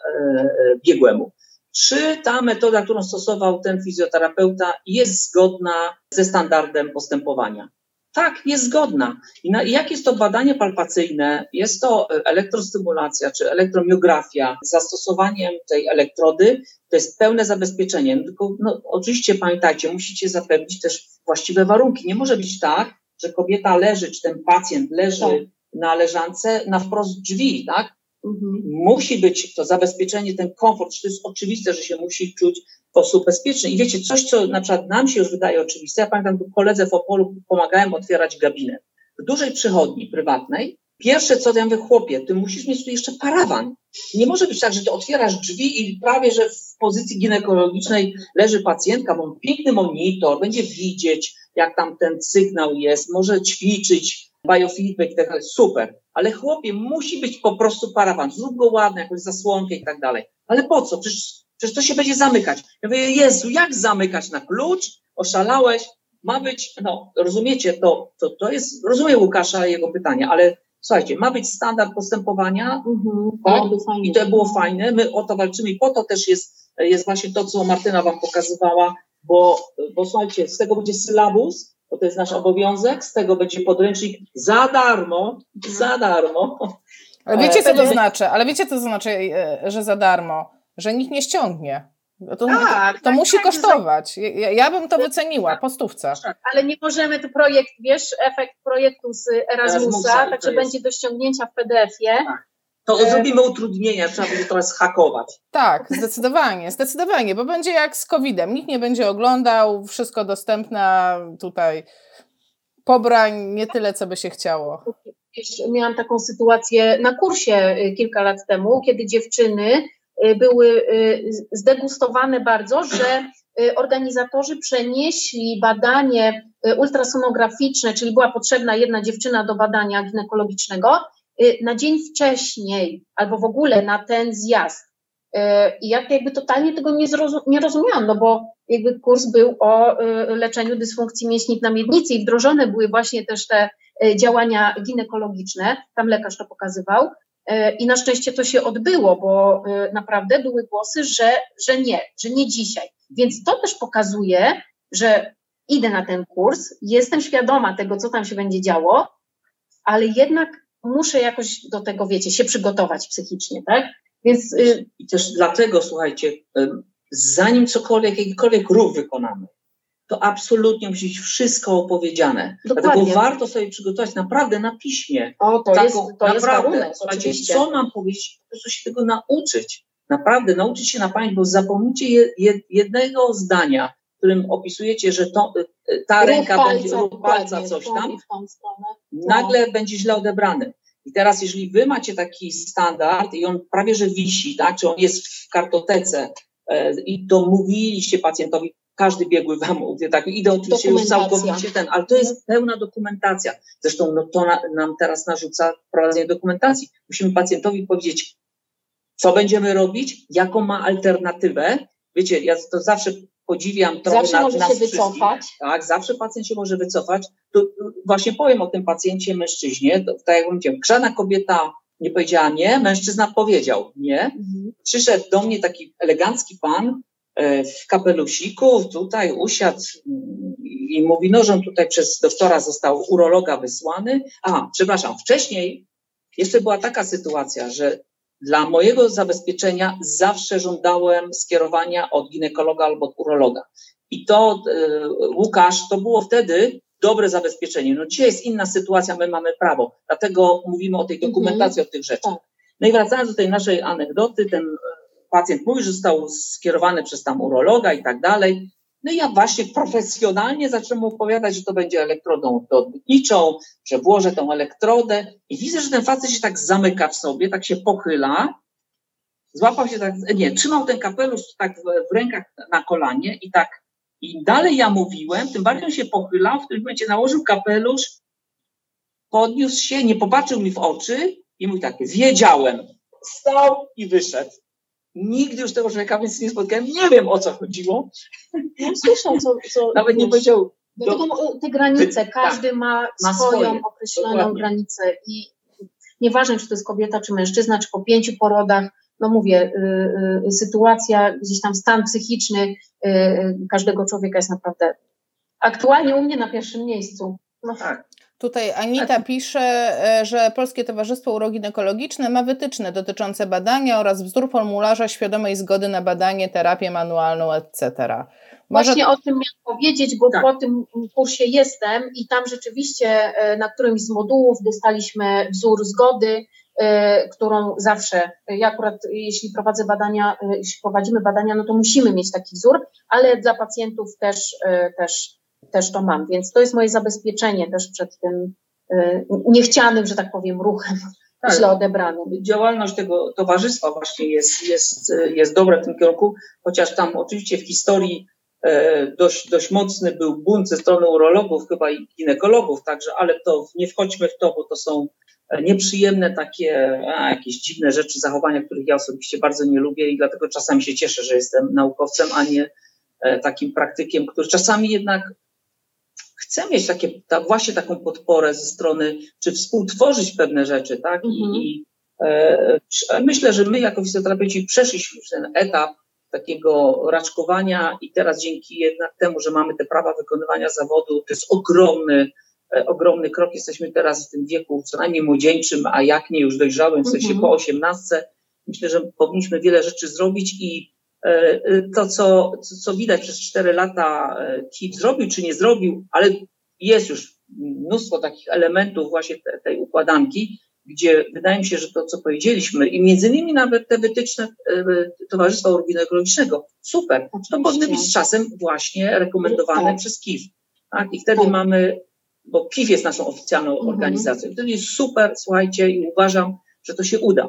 S2: biegłemu czy ta metoda, którą stosował ten fizjoterapeuta, jest zgodna ze standardem postępowania. Tak, jest zgodna. I, na, jak jest to badanie palpacyjne? Jest to elektrostymulacja czy elektromiografia z zastosowaniem tej elektrody. To jest pełne zabezpieczenie. Tylko no, oczywiście pamiętajcie, musicie zapewnić też właściwe warunki. Nie może być tak, że kobieta leży, czy ten pacjent leży tak. na leżance na wprost drzwi, tak? Mhm. Musi być to zabezpieczenie, ten komfort, to jest oczywiste, że się musi czuć w sposób bezpieczny. I wiecie, coś, co na przykład nam się już wydaje oczywiste, ja pamiętam, koledze w Opolu pomagałem otwierać gabinet. W dużej przychodni prywatnej, pierwsze co ja mówię, chłopie, ty musisz mieć tu jeszcze parawan. Nie może być tak, że ty otwierasz drzwi i prawie, że w pozycji ginekologicznej leży pacjentka, ma piękny monitor, będzie widzieć, jak tam ten sygnał jest, może ćwiczyć, biofeedback i tak dalej, super. Ale chłopie, musi być po prostu parawan, zrób go ładny, jakąś zasłonkę i tak dalej. Ale po co? Przecież, przecież to się będzie zamykać. Ja mówię, Jezu, jak zamykać na klucz? Oszalałeś? Ma być, no, rozumiecie, to, to, to jest, rozumiem Łukasza jego pytanie, ale słuchajcie, ma być standard postępowania, mhm, tak? i to było fajne, my o to walczymy i po to też jest, jest właśnie to, co Martyna wam pokazywała, bo, bo słuchajcie, z tego będzie sylabus, bo to jest nasz obowiązek, z tego będzie podręcznik za darmo, za darmo.
S1: Ale wiecie, co to znaczy? Ale wiecie, co to znaczy, e, że za darmo? Że nikt nie ściągnie. To, to, tak, to tak, musi tak, kosztować. Ja, ja, bym to wyceniła po stówce.
S3: Ale nie możemy, to projekt, wiesz, efekt projektu z Erasmusa, Erasmusa także będzie do ściągnięcia w PDF-ie.
S2: To e... zrobimy utrudnienia, trzeba będzie teraz hakować.
S1: Tak, zdecydowanie, zdecydowanie, bo będzie jak z COVID-em. Nikt nie będzie oglądał, wszystko dostępne tutaj. Pobrań nie tyle, co by się chciało.
S3: Miałam taką sytuację na kursie y, kilka lat temu, kiedy dziewczyny y, były y, zdegustowane bardzo, że organizatorzy przenieśli badanie ultrasonograficzne, czyli była potrzebna jedna dziewczyna do badania ginekologicznego, na dzień wcześniej albo w ogóle na ten zjazd. Y, I ja jakby totalnie tego nie, zrozum nie rozumiałam, no bo jakby kurs był o y, leczeniu dysfunkcji mięśni na miednicy i wdrożone były właśnie też te działania ginekologiczne, tam lekarz to pokazywał. I na szczęście to się odbyło, bo naprawdę były głosy, że, że nie, że nie dzisiaj. Więc to też pokazuje, że idę na ten kurs, jestem świadoma tego, co tam się będzie działo, ale jednak muszę jakoś do tego, wiecie, się przygotować psychicznie, tak?
S2: Więc, y, I też dlatego, słuchajcie, zanim cokolwiek, jakikolwiek ruch wykonamy, to absolutnie musi być wszystko opowiedziane. Dokładnie. Dlatego warto sobie przygotować naprawdę na piśmie.
S3: O, to taką, jest, to naprawdę, jest warunek,
S2: słuchajcie, co mam powiedzieć, po prostu się tego nauczyć. Naprawdę, nauczyć się na pamięć, bo je, jednego zdania, w którym opisujecie, że to, y, ta ruch ręka palca, będzie, ruch palca, coś tam, nagle no. będzie źle odebrany. I teraz, jeżeli wy macie taki standard i on prawie że wisi, tak, czy on jest w kartotece e, i to mówiliście pacjentowi, każdy biegły wam mówi, tak, idę oczywiście już całkowicie ten, ale to jest pełna dokumentacja. Zresztą no, to na, nam teraz narzuca prowadzenie dokumentacji. Musimy pacjentowi powiedzieć, co będziemy robić, jaką ma alternatywę. Wiecie, ja to zawsze podziwiam
S3: trochę Zawsze na, może się wycofać.
S2: Tak, zawsze pacjent się może wycofać. To właśnie powiem o tym pacjencie mężczyźnie. To, tak jak mówiłem, grzana kobieta nie powiedziała nie, mężczyzna powiedział nie. Mhm. Przyszedł do mnie taki elegancki pan, e, w kapelusiku, tutaj usiadł i mówi, no, że on tutaj przez doktora został urologa wysłany. A, przepraszam, wcześniej jeszcze była taka sytuacja, że dla mojego zabezpieczenia zawsze żądałem skierowania od ginekologa albo od urologa. I to, e, Łukasz, to było wtedy dobre zabezpieczenie. No dzisiaj jest inna sytuacja, my mamy prawo, dlatego mówimy o tej mhm. dokumentacji, o tych rzeczach. Tak. No i wracając do tej naszej anegdoty, ten pacjent mówi, że został skierowany przez tam urologa i tak dalej. No i ja właśnie profesjonalnie zacząłem opowiadać, że to będzie elektrodą odbytniczą, że włożę tą elektrodę i widzę, że ten facet się tak zamyka w sobie, tak się pochyla, złapał się tak, nie, trzymał ten kapelusz tak w, w rękach na kolanie i tak, i dalej ja mówiłem, tym bardziej on się pochylał, w którym momencie nałożył kapelusz, podniósł się, nie popatrzył mi w oczy i mówi tak, wiedziałem, stał i wyszedł. Nigdy już tego człowieka więc nie spotkałem, nie wiem o co chodziło.
S3: Ja słyszę, co, co
S2: Nawet nie powiedział.
S3: Dlatego te granice, każdy ma, ma swoją określoną Dokładnie. granicę i nieważne, czy to jest kobieta, czy mężczyzna, czy po pięciu porodach, no mówię, y, y, sytuacja, gdzieś tam stan psychiczny y, y każdego człowieka jest naprawdę aktualnie u mnie na pierwszym miejscu.
S1: No tak. Tutaj Anita pisze, e, że Polskie Towarzystwo Uroginekologiczne ma wytyczne dotyczące badania oraz wzór formularza świadomej zgody na badanie, terapię manualną, etc.
S3: Może... Właśnie o tym miałam powiedzieć, bo tak. po tym kursie jestem i tam rzeczywiście e, na którymś z modułów dostaliśmy wzór zgody, e, którą zawsze, ja akurat jeśli prowadzę badania, jeśli prowadzimy badania, no to musimy mieć taki wzór, ale dla pacjentów też, też też to mam, więc to jest moje zabezpieczenie też przed tym y, niechcianym, że tak powiem, ruchem tak. źle odebranym.
S2: Działalność tego towarzystwa właśnie jest, jest, jest dobra w tym kierunku, chociaż tam oczywiście w historii e, dość, dość mocny był bunt ze strony urologów, chyba i ginekologów, także, ale to nie wchodźmy w to, bo to są e, nieprzyjemne takie a, jakieś dziwne rzeczy, zachowania, których ja osobiście bardzo nie lubię i dlatego czasami się cieszę, że jestem naukowcem, a nie e, takim praktykiem, który czasami jednak chcę mieć takie, ta, właśnie taką podporę ze strony, czy współtworzyć pewne rzeczy, tak? I, mhm. i e, myślę, że my jako fizjoterapeuci przeszliśmy ten etap takiego raczkowania i teraz dzięki jednak temu, że mamy te prawa wykonywania zawodu, to jest ogromny, e, ogromny krok. Jesteśmy teraz w tym wieku co najmniej młodzieńczym, a jak nie już dojrzałym, w sensie mhm. po osiemnastce. Myślę, że powinniśmy wiele rzeczy zrobić i to, co, co widać przez cztery lata KIP e, zrobił czy nie zrobił, ale jest już mnóstwo takich elementów właśnie te, tej układanki, gdzie wydaje mi się, że to, co powiedzieliśmy i między innymi nawet te wytyczne Towarzystwa Urginekologicznego, super, to powinny być z czasem właśnie rekomendowane tak. przez KIF. Tak? I wtedy tak. mamy, bo KIF jest naszą oficjalną mhm. organizacją, wtedy jest super, słuchajcie, i uważam, że to się uda.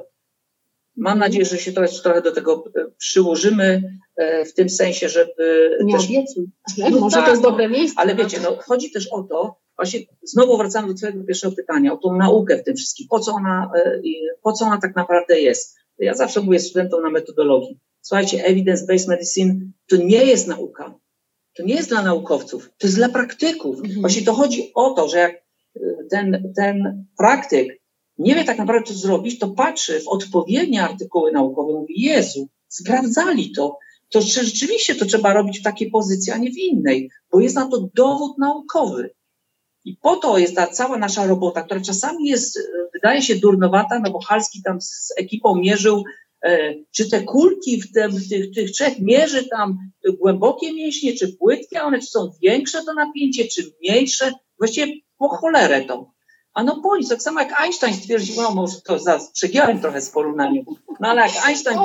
S2: Mam nadzieję, że się trochę, trochę do tego e, przyłożymy e, w tym sensie, żeby.
S3: Nie też... obiecuj. No, Może tak, to jest dobre miejsce.
S2: Ale wiecie, no, chodzi też o to, właśnie znowu wracamy do Twojego pierwszego pytania, o tą naukę w tym wszystkim. Po co ona, e, po co ona tak naprawdę jest? Ja zawsze mówię studentom na metodologii. Słuchajcie, evidence-based medicine to nie jest nauka. To nie jest dla naukowców, to jest dla praktyków. Mhm. Właśnie to chodzi o to, że jak ten, ten praktyk nie wie tak naprawdę, co zrobić, to patrzy w odpowiednie artykuły naukowe, mówi, Jezu, sprawdzali to, to rzeczywiście to trzeba robić w takiej pozycji, a nie w innej, bo jest na to dowód naukowy. I po to jest ta cała nasza robota, która czasami jest, wydaje się durnowata, no bo Halski tam z ekipą mierzył, e, czy te kulki w, w tych, tych trzech mierzy tam głębokie mięśnie, czy płytkie, one czy są większe to napięcie, czy mniejsze, właściwie po cholerę to. A no boli, tak samo jak Einstein stwierdził, no może to za, przegiąłem trochę z porównaniem, no ale jak Einstein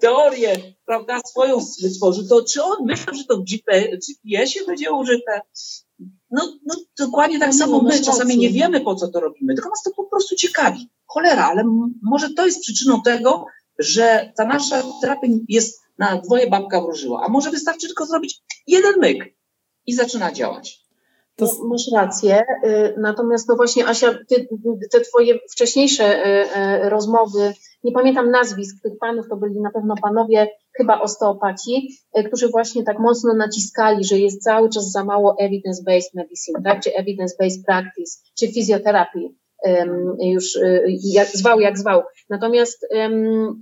S2: teorię, prawda, swoją wytworzył, to czy on myślał, że to w GPS-ie będzie użyte? No, no dokładnie tak no, samo my czasami nie wiemy, po co to robimy, tylko nas to po prostu ciekawi. Cholera, ale może to jest przyczyną tego, że ta nasza terapia jest na dwoje babka wróżyła, a może wystarczy tylko zrobić jeden myk i zaczyna działać.
S3: To... No, masz rację. Y, natomiast no właśnie, Asia, ty, te twoje wcześniejsze y, y, rozmowy, nie pamiętam nazwisk tych panów, to byli na pewno panowie, chyba osteopaci, którzy właśnie tak mocno naciskali, że jest cały czas za mało evidence-based medicine, tak? czy evidence-based practice, czy fizjoterapii. Już jak, zwał jak zwał. Natomiast um,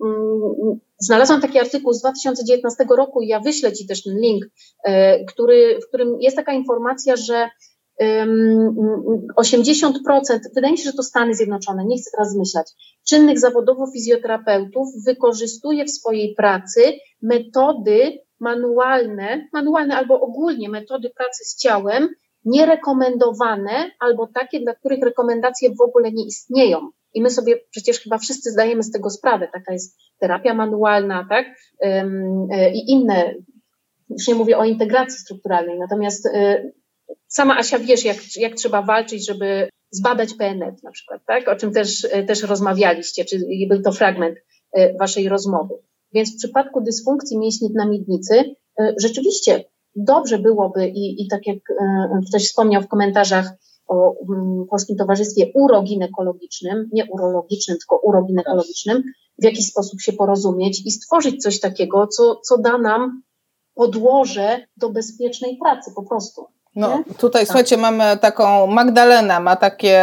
S3: znalazłam taki artykuł z 2019 roku i ja wyślę Ci też ten link, e, który, w którym jest taka informacja, że 80%, wydaje mi się, że to Stany Zjednoczone, nie chcę teraz zmyślać, czynnych zawodowo fizjoterapeutów wykorzystuje w swojej pracy metody manualne, manualne albo ogólnie metody pracy z ciałem, nierekomendowane albo takie, dla których rekomendacje w ogóle nie istnieją. I my sobie przecież chyba wszyscy zdajemy z tego sprawę. Taka jest terapia manualna, tak? E, I inne, już nie mówię o integracji strukturalnej, natomiast e, sama Asia wiesz, jak, jak trzeba walczyć, żeby zbadać PNF na przykład, tak? O czym też, e, też rozmawialiście, czy był to fragment waszej rozmowy. Więc w przypadku dysfunkcji mięśni na miednicy, rzeczywiście dobrze byłoby i, i tak jak ktoś wspomniał w komentarzach, o mm, Polskim Towarzystwie Uroginekologicznym, nie urologicznym, tylko uroginekologicznym, w jakiś sposób się porozumieć i stworzyć coś takiego, co, co da nam podłoże do bezpiecznej pracy po prostu.
S1: No, nie? tutaj tak. słuchajcie, mamy taką, Magdalena ma takie,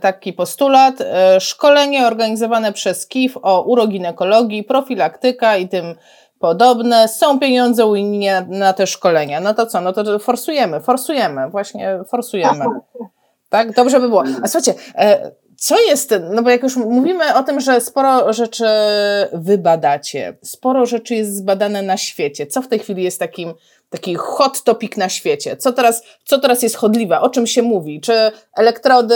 S1: taki postulat, e, szkolenie organizowane przez KIF o uroginekologii, profilaktyka i tym podobne, są pieniądze unijne na te szkolenia. No to co, no to forsujemy, forsujemy, właśnie forsujemy. Tak, dobrze by było. A słuchajcie, e, co jest, no bo jak już mówimy o tym, że sporo rzeczy wybadacie, sporo rzeczy jest zbadane na świecie. Co w tej chwili jest takim, taki hot topic na świecie? Co teraz, co teraz jest chodliwe? O czym się mówi? Czy elektrody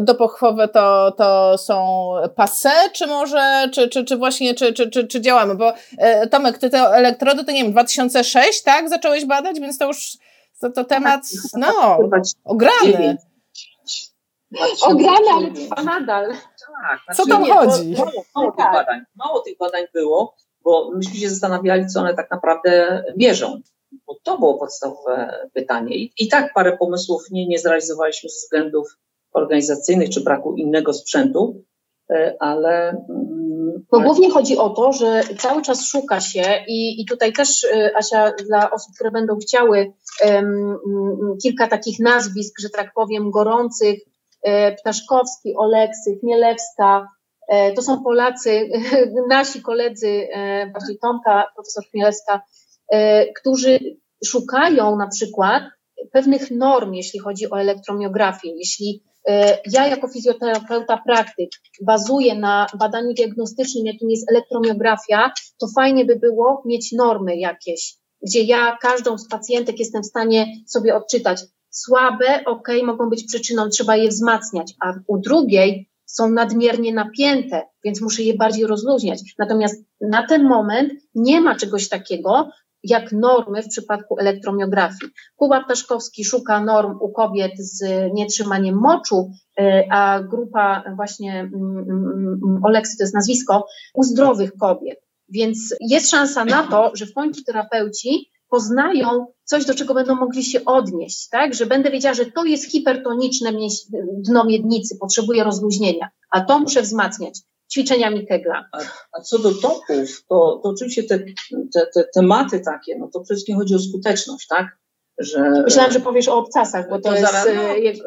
S1: dopochwowe to, to są passe, czy może, czy, czy, czy właśnie, czy, czy, czy, czy działamy? Bo e, Tomek, ty te elektrody, to nie wiem, 2006, tak? Zacząłeś badać, więc to już to, to temat, no, ograny.
S3: Ograny, ale trwa nadal.
S2: Tak,
S1: znaczy, Co tam nie, chodzi?
S2: Mało, mało, tych tak. badań, mało tych badań było, bo myśmy się zastanawiali, co one tak naprawdę mierzą. Bo to było podstawowe pytanie. I, i tak parę pomysłów nie, nie zrealizowaliśmy ze względów organizacyjnych czy braku innego sprzętu, e, ale.
S3: Mm, bo głównie chodzi o to, że cały czas szuka się i, i tutaj też, e, Asia, dla osób, które będą chciały um, kilka takich nazwisk, że tak powiem, gorących, E, Ptaszkowski, Oleksy, Chmielewska, e, to są Polacy, nasi koledzy, bardziej Tomka, profesor Chmielewska, którzy szukają na przykład pewnych norm, jeśli chodzi o elektromiografię. Jeśli ja jako fizjoterapeuta praktyk bazuję na badaniu diagnostycznym, jakim jest elektromiografia, to fajnie by było mieć normy jakieś, gdzie ja każdą z pacjentek jestem w stanie sobie odczytać, słabe, ok, mogą być przyczyną, trzeba je wzmacniać, a u drugiej są nadmiernie napięte, więc muszę je bardziej rozluźniać. Natomiast na ten moment nie ma czegoś takiego, jak normy w przypadku elektromiografii. Kuba Ptaszkowski szuka norm u kobiet z nietrzymaniem moczu, y, a grupa właśnie mm, mm, mm, Oleksy to jest nazwisko, u zdrowych kobiet. Więc jest szansa na to, że w końcu terapeuci poznają coś, do czego będą mogli się odnieść, tak? Że będę wiedziała, że to jest hipertoniczne dno miednicy, potrzebuje rozluźnienia, a to muszę wzmacniać ćwiczeniami Kegla.
S2: A, a co do topów, to, to oczywiście te, te, te, tematy takie, no to przede wszystkim chodzi o skuteczność, tak?
S3: Że, Myślałam, że powiesz o obcasach, bo to, to jest zaraz,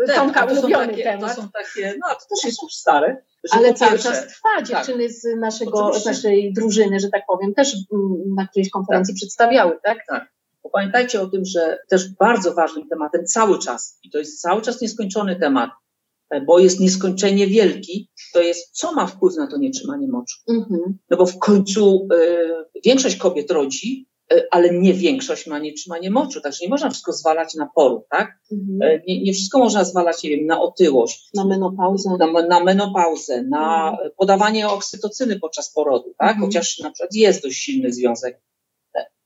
S3: no, Tomka ulubiony
S2: takie,
S3: temat.
S2: To są takie, no to też jest już stare.
S3: Ale cały czas trwa. Tak. Dziewczyny tak, z, naszego, z naszej drużyny, że tak powiem, też na którejś konferencji tak. przedstawiały, tak?
S2: Tak. Pamiętajcie o tym, że też bardzo ważnym tematem cały czas, i to jest cały czas nieskończony temat, e, bo jest nieskończenie wielki, to jest co ma wpływ na to nietrzymanie moczu. Mhm. No bo w końcu y, większość kobiet rodzi, y, ale nie większość ma nietrzymanie moczu, także nie można wszystko zwalać na poród, tak? Mhm. Y, nie, nie, wszystko można zwalać, nie wiem, na otyłość.
S3: Na menopauzę.
S2: Na, na menopauzę, na mhm. podawanie oksytocyny podczas porodu, tak? Chociaż na przykład jest dość silny związek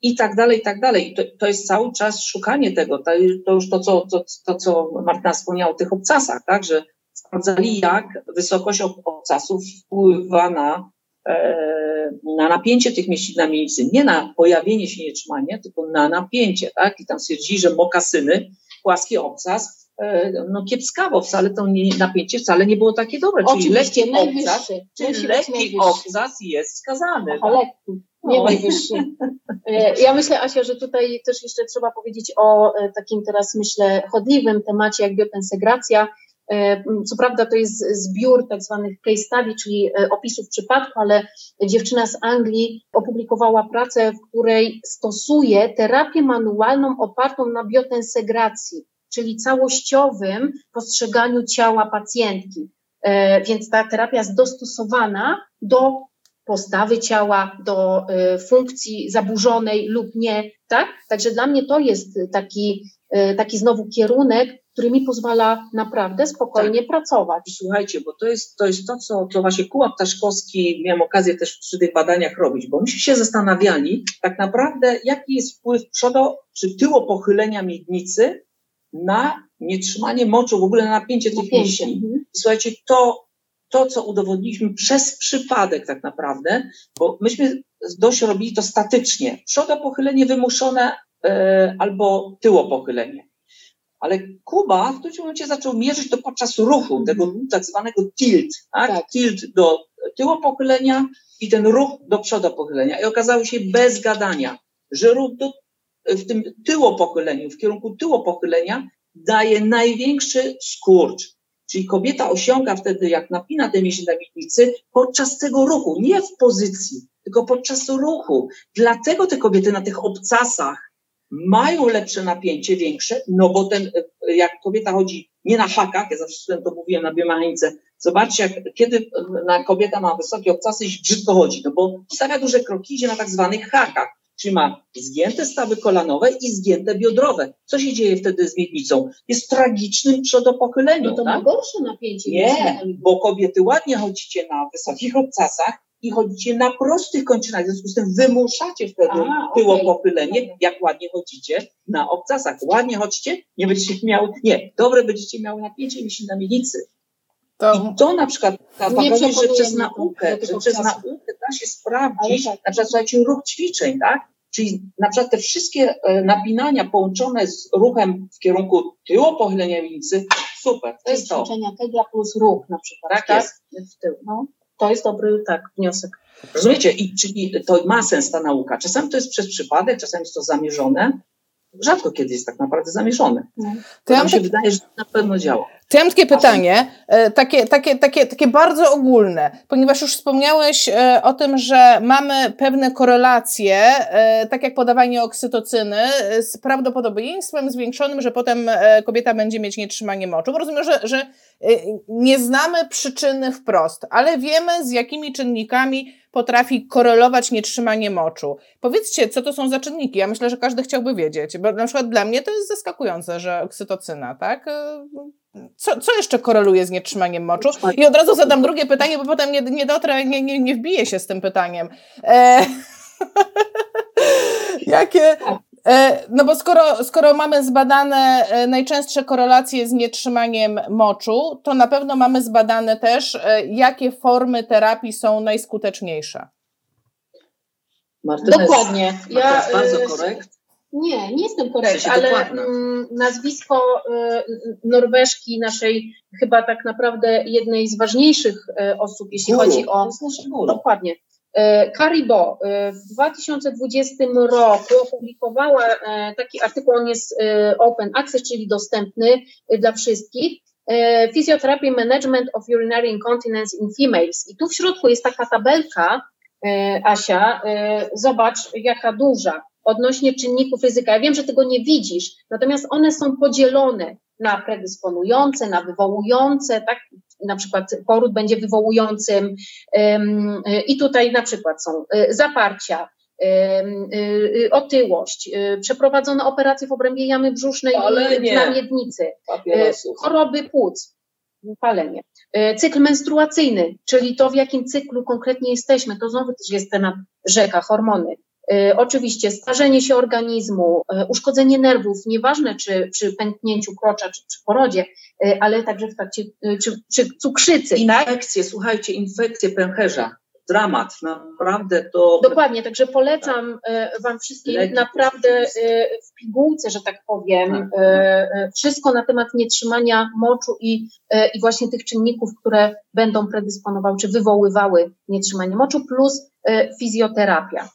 S2: i tak dalej, i tak dalej. I to, to jest cały czas szukanie tego. To, to już to co, to, to, co Marta wspomniała o tych obcasach, tak, że sprawdzali, jak wysokość obcasów wpływa na, e, na napięcie tych mieścin na mięśni. Nie na pojawienie się nietrzymania, tylko na napięcie, tak? I tam stwierdzili, że mokasyny, płaski obcas, e, no kiepskawo, wcale to nie, napięcie wcale nie było takie dobre. Czyli lekki obcas, czyli lekki obcas jest skazany.
S3: Aha, tak? Nie no. najwyższy. E, ja myślę, Asia, że tutaj też jeszcze trzeba powiedzieć o e, takim teraz, myślę, chodliwym temacie jak biopensegracja. Co prawda to jest zbiór tak zwanych case study, czyli opisów przypadku, ale dziewczyna z Anglii opublikowała pracę, w której stosuje terapię manualną opartą na biotensegracji, czyli całościowym postrzeganiu ciała pacjentki. Więc ta terapia jest dostosowana do postawy ciała, do y, funkcji zaburzonej lub nie, tak? Także dla mnie to jest taki, y, taki znowu kierunek, który mi pozwala naprawdę spokojnie tak. pracować.
S2: Słuchajcie, bo to jest to, jest to co, co właśnie Kuła Ptaszkowski miałem okazję też przy tych badaniach robić, bo myśmy się zastanawiali tak naprawdę, jaki jest wpływ przodo czy tyło pochylenia miednicy na nietrzymanie moczu, w ogóle na napięcie tych mięśni. Mhm. Słuchajcie, to to, co udowodniliśmy przez przypadek tak naprawdę, bo myśmy dość robili to statycznie. Przodopochylenie wymuszone e, albo tyłopochylenie. Ale Kuba w którymś momencie zaczął mierzyć to podczas ruchu, mhm. tego tak zwanego tilt, tak? tak. Tilt do tyłopochylenia i ten ruch do przodopochylenia. I okazało się bez gadania, że ruch do, w tym tyłopochyleniu, w kierunku tyłopochylenia daje największy skurcz. Czyli kobieta osiąga wtedy, jak napina te mięśnie na miednicy, podczas tego ruchu, nie w pozycji, tylko podczas ruchu. Dlatego te kobiety na tych obcasach mają lepsze napięcie, większe, no bo ten, jak kobieta chodzi nie na hakach, ja zawsze to mówiłem na biomechanice, zobaczcie, jak, kiedy na kobieta ma wysokie obcasy i brzydko chodzi, no bo stawia duże kroki, idzie na tak zwanych hakach czyli ma zgięte stawy kolanowe i zgięte biodrowe. Co się dzieje wtedy z miednicą? Jest tragicznym przodopochyleniu.
S3: No to
S2: tak?
S3: ma gorsze napięcie.
S2: Nie, bo kobiety ładnie chodzicie na wysokich obcasach i chodzicie na prostych kończynach. W związku z tym wymuszacie wtedy A, tyło okay. pochylenie, jak ładnie chodzicie na obcasach. Ładnie chodźcie, nie będziecie miały, nie, dobre będziecie miały napięcie mięśni na miednicy. To, I to na przykład pokazuje, że przez naukę, że przez naukę da się sprawdzić, tak. na przykład słuchajcie, ruch ćwiczeń, tak? Czyli na przykład te wszystkie e, napinania połączone z ruchem w kierunku tyłu pochylenia miednicy, super.
S3: To jest to. ćwiczenia Kegla plus ruch na przykład. Tak, tak? jest. W tył. No, to jest dobry tak, wniosek.
S2: Rozumiecie? I czyli to ma sens ta nauka. Czasami to jest przez przypadek, czasami jest to zamierzone, rzadko kiedy jest tak naprawdę zamierzone. No. To, to ja się tak... wydaje, że na pewno działa.
S1: To ja mam takie pytanie, e, takie, takie, takie, takie bardzo ogólne, ponieważ już wspomniałeś e, o tym, że mamy pewne korelacje, e, tak jak podawanie oksytocyny, z prawdopodobieństwem zwiększonym, że potem kobieta będzie mieć nietrzymanie moczu. Rozumiem, że, że nie znamy przyczyny wprost, ale wiemy z jakimi czynnikami potrafi korelować nietrzymanie moczu. Powiedzcie, co to są za czynniki? Ja myślę, że każdy chciałby wiedzieć, bo na przykład dla mnie to jest zaskakujące, że oksytocyna, tak? Co, co jeszcze koreluje z nietrzymaniem moczu? I od razu zadam drugie pytanie, bo potem nie, nie dotrę, nie, nie, nie wbiję się z tym pytaniem. E... Jakie, no bo skoro, skoro mamy zbadane e, najczęstsze korelacje z nietrzymaniem moczu, to na pewno mamy zbadane też, e, jakie formy terapii są najskuteczniejsze.
S3: Martyna Dokładnie.
S2: Jest, ja, jest bardzo korekt.
S3: Nie, nie jestem korekt, w sensie ale mm, nazwisko Norweżki, naszej chyba tak naprawdę jednej z ważniejszych osób, jeśli Guru. chodzi o. Dokładnie. Karibo e, e, w 2020 roku opublikowała e, taki artykuł, on jest open access, czyli dostępny dla wszystkich. Physiotherapy Management of Urinary Incontinence in Females. I tu w środku jest taka tabelka, Asia, zobacz jaka duża, odnośnie czynników ryzyka. Ja wiem, że tego nie widzisz, natomiast one są podzielone na predysponujące, na wywołujące, tak? Na przykład poród będzie wywołującym i tutaj na przykład są e, zaparcia, y, otyłość, y, przeprowadzone operacje w obrębie jamy brzusznej i na miednicy, choroby płuc, palenie, cykl menstruacyjny, czyli to w jakim cyklu konkretnie jesteśmy, to znowu też jest temat rzeka, hormony, oczywiście starzenie się organizmu, e, uszkodzenie nerwów, nieważne czy przy pęknięciu krocza, czy przy porodzie, e, ale także w trakcie, czy przy cukrzycy. Tak?
S2: Infekcje, tak? słuchajcie, infekcje pęcherza. Dramat, naprawdę to.
S3: Dokładnie, także polecam tak. Wam wszystkim Leki, naprawdę w pigułce, że tak powiem, tak. wszystko na temat nietrzymania moczu i, i właśnie tych czynników, które będą predysponowały czy wywoływały nietrzymanie moczu, plus fizjoterapia.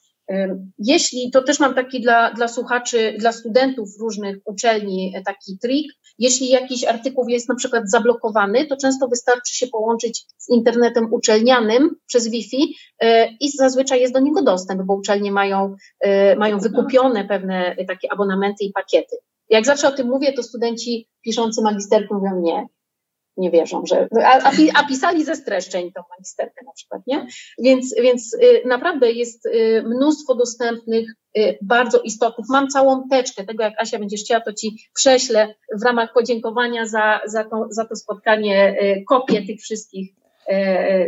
S3: Jeśli, to też mam taki dla, dla słuchaczy, dla studentów różnych uczelni taki trik, jeśli jakiś artykuł jest na przykład zablokowany, to często wystarczy się połączyć z internetem uczelnianym przez Wi-Fi e, i zazwyczaj jest do niego dostęp, bo uczelnie mają, e, mają wykupione pewne takie abonamenty i pakiety. Jak zawsze o tym mówię, to studenci piszący magisterkę mówią nie, nie wierzą, że. A, a, pisali ze streszczeń tą magisterkę na przykład, nie? Więc, więc y, naprawdę jest y, mnóstwo dostępnych, y, bardzo istotnych. Mam całą teczkę tego, jak Asia będziesz chciała, to ci prześlę w ramach podziękowania za, za, to, za to spotkanie kopię tych wszystkich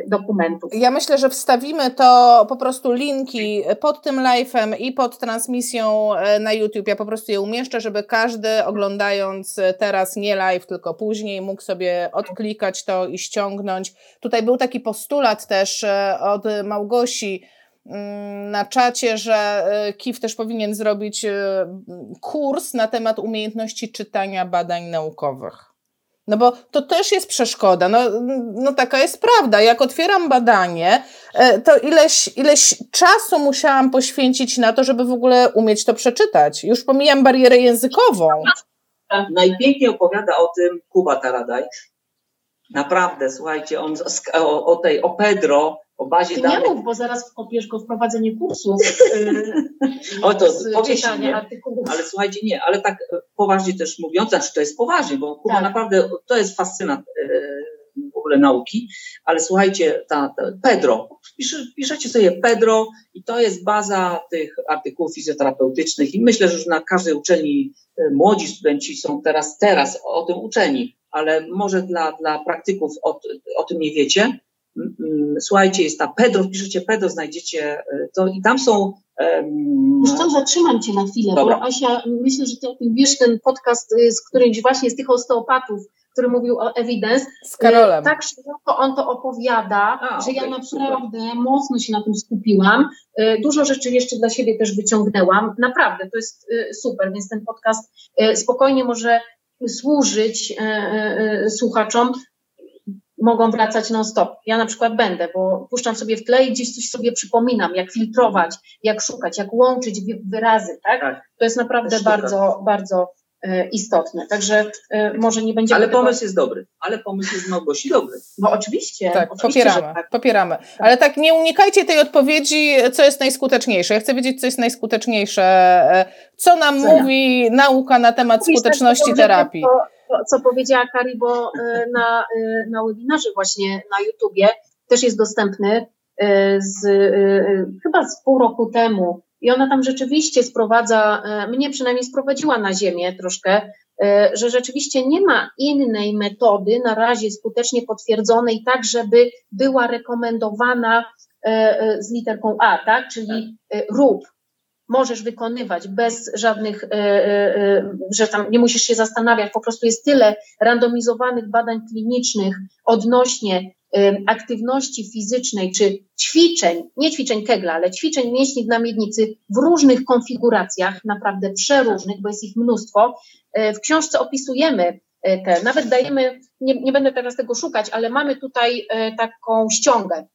S3: dokumentów.
S1: Ja myślę, że wstawimy to po prostu linki pod tym live'em i pod transmisją e, na YouTube. Ja po prostu je umieszczę, żeby każdy oglądając teraz nie live, tylko później mógł sobie odklikać to i ściągnąć. Tutaj był taki postulat też e, od Małgosi, mm, na czacie, że KIF też powinien zrobić kurs na temat umiejętności czytania badań naukowych. No bo to też jest przeszkoda. No, no taka jest prawda. Jak otwieram badanie, e, to ileś, ileś czasu musiałam poświęcić na to, żeby w ogóle umieć to przeczytać. Już pomijam barierę językową.
S2: Najpiękniej opowiada o tym Kuba Taradaj. Naprawdę, słuchajcie, on o, o tej, o Pedro, o bazie
S3: Ty
S2: danych.
S3: nie mów, bo zaraz wkopiesz go wprowadzenie kursów.
S2: o to powiesz Ale słuchajcie, nie, ale tak poważnie też mówiąc, znaczy to jest poważnie, bo Kuba tak. naprawdę to jest fascynat e, w ogóle nauki, ale słuchajcie, ta, ta Pedro, pisze, piszecie sobie Pedro i to jest baza tych artykułów fizjoterapeutycznych i myślę, że już na każdej uczelni e, młodzi studenci są teraz, teraz o tym uczeni, ale może dla, dla praktyków o, o tym nie wiecie, słuchajcie, jest ta Pedro, wpiszecie Pedro, znajdziecie e, to i tam są...
S3: Um... Wiesz co, zatrzymam Cię na chwilę, Dobra. bo Asia, myślę, że Ty o tym wiesz, ten podcast, y, z którymś właśnie z tych osteopatów, który mówił o evidence.
S1: Z Karolem.
S3: Y, tak szeroko on to opowiada, A, że okay, ja naprawdę super. mocno się na tym skupiłam. Y, dużo rzeczy jeszcze dla siebie też wyciągnęłam. Naprawdę, to jest super, więc ten podcast spokojnie może służyć słuchaczom mogą wracać non-stop. Ja na przykład będę, bo puszczam sobie w tle i gdzieś coś sobie przypominam, jak filtrować, jak szukać, jak łączyć wyrazy, tak? tak. To jest naprawdę bardzo, bardzo e, istotne. Także e, może nie będzie.
S2: Ale tego... pomysł jest dobry. Ale pomysł jest Małgosi dobry.
S3: No oczywiście.
S1: Tak,
S3: oczywiście,
S1: popieramy. Tak. popieramy. Tak. Ale tak nie unikajcie tej odpowiedzi, co jest najskuteczniejsze. Ja chcę wiedzieć, co jest najskuteczniejsze. E, co nam co mówi ja? nauka na temat Mówisz skuteczności tak, terapii? To,
S3: co powiedziała Karibo e, na, e, na webinarze właśnie na YouTubie, też jest dostępny e, z, chyba z pół roku temu. I ona tam rzeczywiście sprowadza, mnie przynajmniej sprowadziła na ziemię troszkę, że rzeczywiście nie ma innej metody na razie skutecznie potwierdzonej, tak żeby była rekomendowana z literką A, tak? Czyli rób, możesz wykonywać bez żadnych, e, e, e, że tam nie musisz się zastanawiać, po prostu jest tyle randomizowanych badań klinicznych odnośnie aktywności fizycznej czy ćwiczeń, nie ćwiczeń Kegla, ale ćwiczeń mięśni na miednicy w różnych konfiguracjach, naprawdę przeróżnych, bo jest ich mnóstwo. W książce opisujemy te, nawet dajemy, nie, nie będę teraz tego szukać, ale mamy tutaj taką ściągę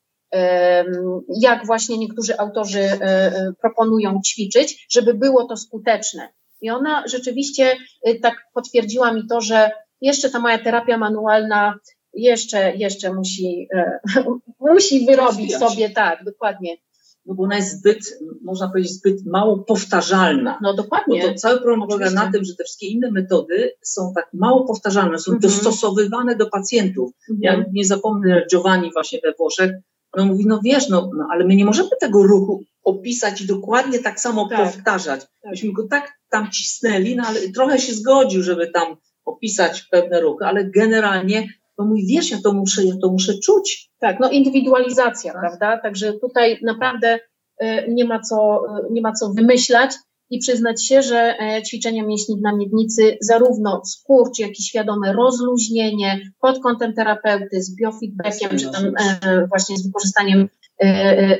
S3: jak właśnie niektórzy autorzy e, e, proponują ćwiczyć, żeby było to skuteczne. I ona rzeczywiście e, tak potwierdziła mi to, że jeszcze ta moja terapia manualna jeszcze, jeszcze musi, musi wyrobić sobie, tak, dokładnie.
S2: No bo ona jest zbyt, można powiedzieć, zbyt mało powtarzalna.
S3: No dokładnie.
S2: Bo to cały problem polega na tym, że te wszystkie inne metody są tak mało powtarzalne, są mhm. dostosowywane do pacjentów. Mhm. Ja nie zapomnę Giovanni właśnie we Włoszech, on mówi, no wiesz, no, no ale my nie możemy tego ruchu opisać i dokładnie tak samo tak, powtarzać. Tak. Myśmy go tak tam cisnęli, no ale trochę się zgodził, żeby tam opisać pewne ruchy, ale generalnie to mówi, wiesz, ja to muszę, ja to muszę czuć.
S3: Tak, no indywidualizacja, tak. prawda? Także tutaj naprawdę y, nie ma co, y, nie ma co wymyślać i przyznać się, że e, ćwiczenia mięśni na miednicy, zarówno skurcz, jak i świadome rozluźnienie pod kątem terapeuty z biofeedbackiem, czy tam e, właśnie z wykorzystaniem e,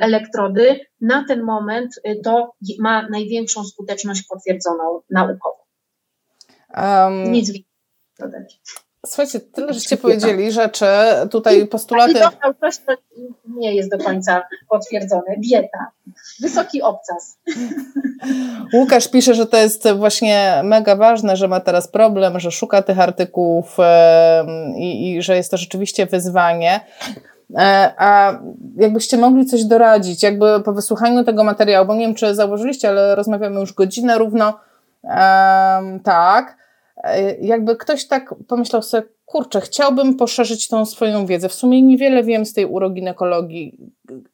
S3: elektrody, na ten moment to ma największą skuteczność potwierdzoną naukowo. Um, Nic więcej dodać.
S1: Słuchajcie, tyle żeście powiedzieli rzeczy, tutaj postulaty...
S3: I coś, to nie jest do końca potwierdzone. Dieta. Wysoki obcas.
S1: Łukasz pisze, że to jest właśnie mega ważne, że ma teraz problem, że szuka tych artykułów i, i że jest to rzeczywiście wyzwanie. E, a jakbyście mogli coś doradzić, jakby po wysłuchaniu tego materiału, bo nie wiem, czy zauważyliście, ale rozmawiamy już godzinę równo, tak, e, jakby ktoś tak pomyślał sobie, kurczę, chciałbym poszerzyć tą swoją wiedzę. W sumie niewiele wiem z tej uroginekologii.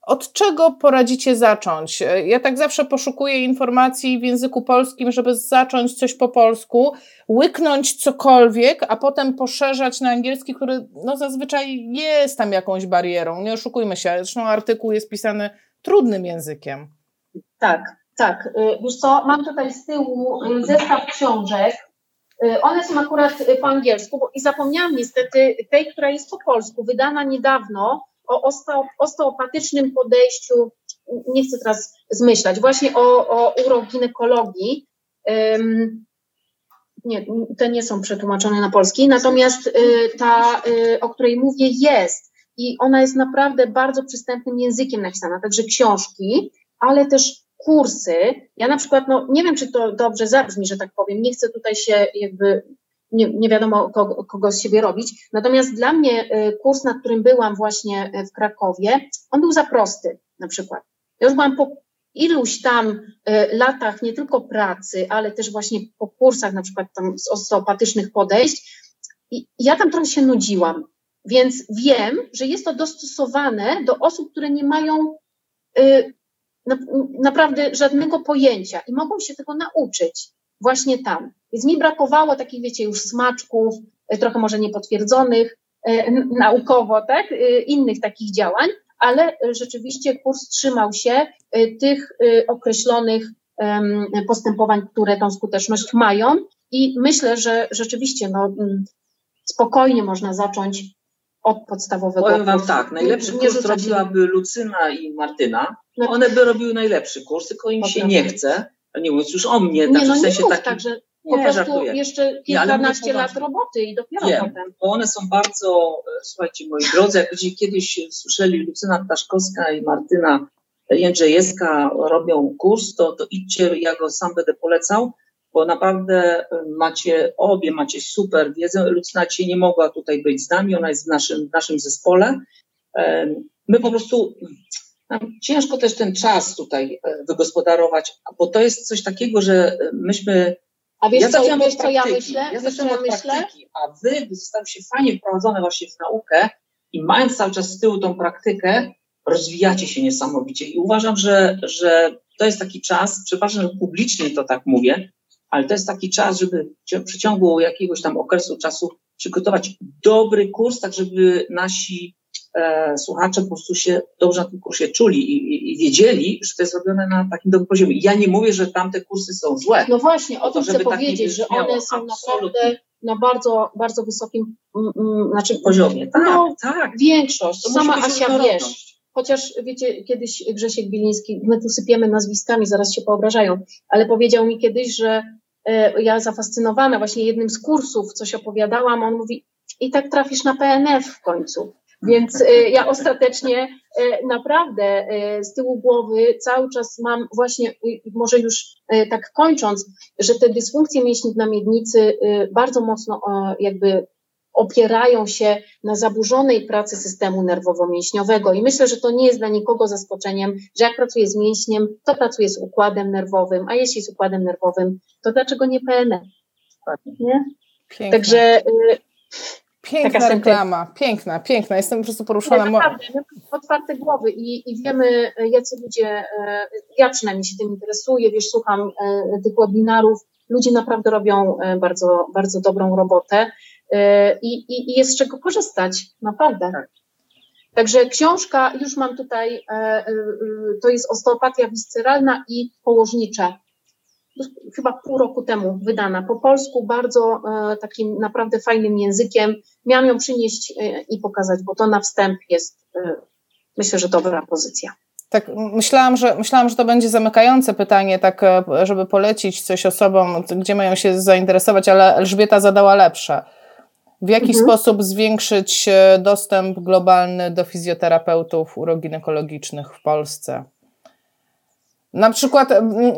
S1: Od czego poradzicie zacząć? Ja tak zawsze poszukuję informacji w języku polskim, żeby zacząć coś po polsku, łyknąć cokolwiek, a potem poszerzać na angielski, który no zazwyczaj jest tam jakąś barierą. Nie oszukujmy się, zresztą artykuł jest pisany trudnym językiem.
S3: Tak, tak. Y, wiesz co, mam tutaj z tyłu zestaw książek, one są akurat y, po angielsku bo, i zapomniałam niestety tej, która jest po polsku, wydana niedawno o osteo, osteopatycznym podejściu, nie chcę teraz zmyślać, właśnie o, o uroginekologii. Nie, te nie są przetłumaczone na polski, natomiast y, ta, y, o której mówię, jest i ona jest naprawdę bardzo przystępnym językiem napisana, także książki, ale też kursy. Ja na przykład, no nie wiem, czy to dobrze zabrzmi, że tak powiem, nie chcę tutaj się jakby, nie, nie wiadomo kogo, kogo z siebie robić. Natomiast dla mnie y, kurs, na którym byłam właśnie y, w Krakowie, on był za prosty na przykład. Ja już byłam po iluś tam y, latach nie tylko pracy, ale też właśnie po kursach na przykład tam z osteopatycznych podejść i ja tam trochę się nudziłam. Więc wiem, że jest to dostosowane do osób, które nie mają naprawdę żadnego pojęcia i mogą się tego nauczyć właśnie tam. Więc mi brakowało takich, wiecie, już smaczków, e, trochę może niepotwierdzonych e, naukowo, tak, e, innych takich działań, ale rzeczywiście kurs trzymał się tych określonych postępowań, które tą skuteczność mają i myślę, że rzeczywiście no, spokojnie można zacząć od podstawowego
S2: Powiem Wam tak, najlepszy nie, kurs robiłaby Lucyna i Martyna. No. One by robiły najlepszy kurs, tylko im się nie chce. Nie mówiąc już o mnie,
S3: nie, no w sensie nie takim, tak, że po nie, prostu żartuję. jeszcze kilkanaście lat roboty i dopiero Wiem, potem.
S2: Bo one są bardzo, e, słuchajcie moi drodzy, jak będziecie kiedyś słyszeli Lucyna Ptaszkowska i Martyna Jędrzejewska robią kurs, to, to idźcie, ja go sam będę polecał bo naprawdę macie, obie macie super wiedzę. Lucyna dzisiaj nie mogła tutaj być z nami, ona jest w naszym, w naszym zespole. My po prostu ciężko też ten czas tutaj e, wygospodarować, bo to jest coś takiego, że myśmy.
S3: A wiesz, ja co, wiesz co ja myślę? Ja
S2: zaczęłam od myślę? praktyki, a wy zostały się fajnie wprowadzone właśnie w naukę i mając cały czas z tyłu tą praktykę, rozwijacie się niesamowicie. I uważam, że, że to jest taki czas, przepraszam, że publicznie to tak mówię, ale to jest taki czas, żeby w przeciągu jakiegoś tam okresu czasu przygotować dobry kurs, tak żeby nasi e, słuchacze po prostu się dobrze na tym kursie czuli i, i, i, wiedzieli, że to jest robione na takim dobrym poziomie. Ja nie mówię, że tamte kursy są złe.
S3: No właśnie, o tym chcę powiedzieć, że one są naprawdę na bardzo, bardzo wysokim
S2: mm, mm, znaczy, poziomie. Tak, no, tak.
S3: Większość, to sama Asia wiesz. Chociaż wiecie, kiedyś Grzesiek Biliński, my tu sypiemy nazwiskami, zaraz się poobrażają, ale powiedział mi kiedyś, że ja zafascynowana właśnie jednym z kursów, coś opowiadałam, on mówi, i tak trafisz na PNF w końcu. Więc e, ja ostatecznie e, naprawdę z tyłu głowy cały czas mam właśnie, może już tak kończąc, że te dysfunkcje mięśni na miednicy bardzo mocno jakby opierają się na zaburzonej pracy systemu nerwowo-mięśniowego. I myślę, że to nie jest dla nikogo zaskoczeniem, że jak pracuję z mięśniem, to pracuję z układem nerwowym, a jeśli z układem nerwowym, to dlaczego nie PNL? Nie?
S1: Piękne. Także. Y, piękna reklama, piękna, piękna. Jestem po prostu poruszona. Nie,
S3: naprawdę, otwarte głowy i, i wiemy, jacy ludzie, y, ja przynajmniej się tym interesuję, wiesz, słucham y, tych webinarów, ludzie naprawdę robią bardzo, bardzo dobrą robotę. E, i, i, i jest z czego korzystać, naprawdę. Tak. Także książka, już mam tutaj, e, e, to jest osteopatia wisceralna i położnicza. Chyba pół roku temu wydana po polsku, bardzo takim naprawdę fajnym językiem. Miałam ją przynieść i pokazać, bo to na wstęp jest, myślę, że dobra pozycja.
S1: Tak, myślałam że, myślałam, że to będzie zamykające pytanie, tak, żeby polecić coś osobom, gdzie mają się zainteresować, ale Elżbieta zadała lepsze W jaki mhm. sposób zwiększyć e, dostęp globalny do fizjoterapeutów uroginekologicznych w Polsce? Na przykład,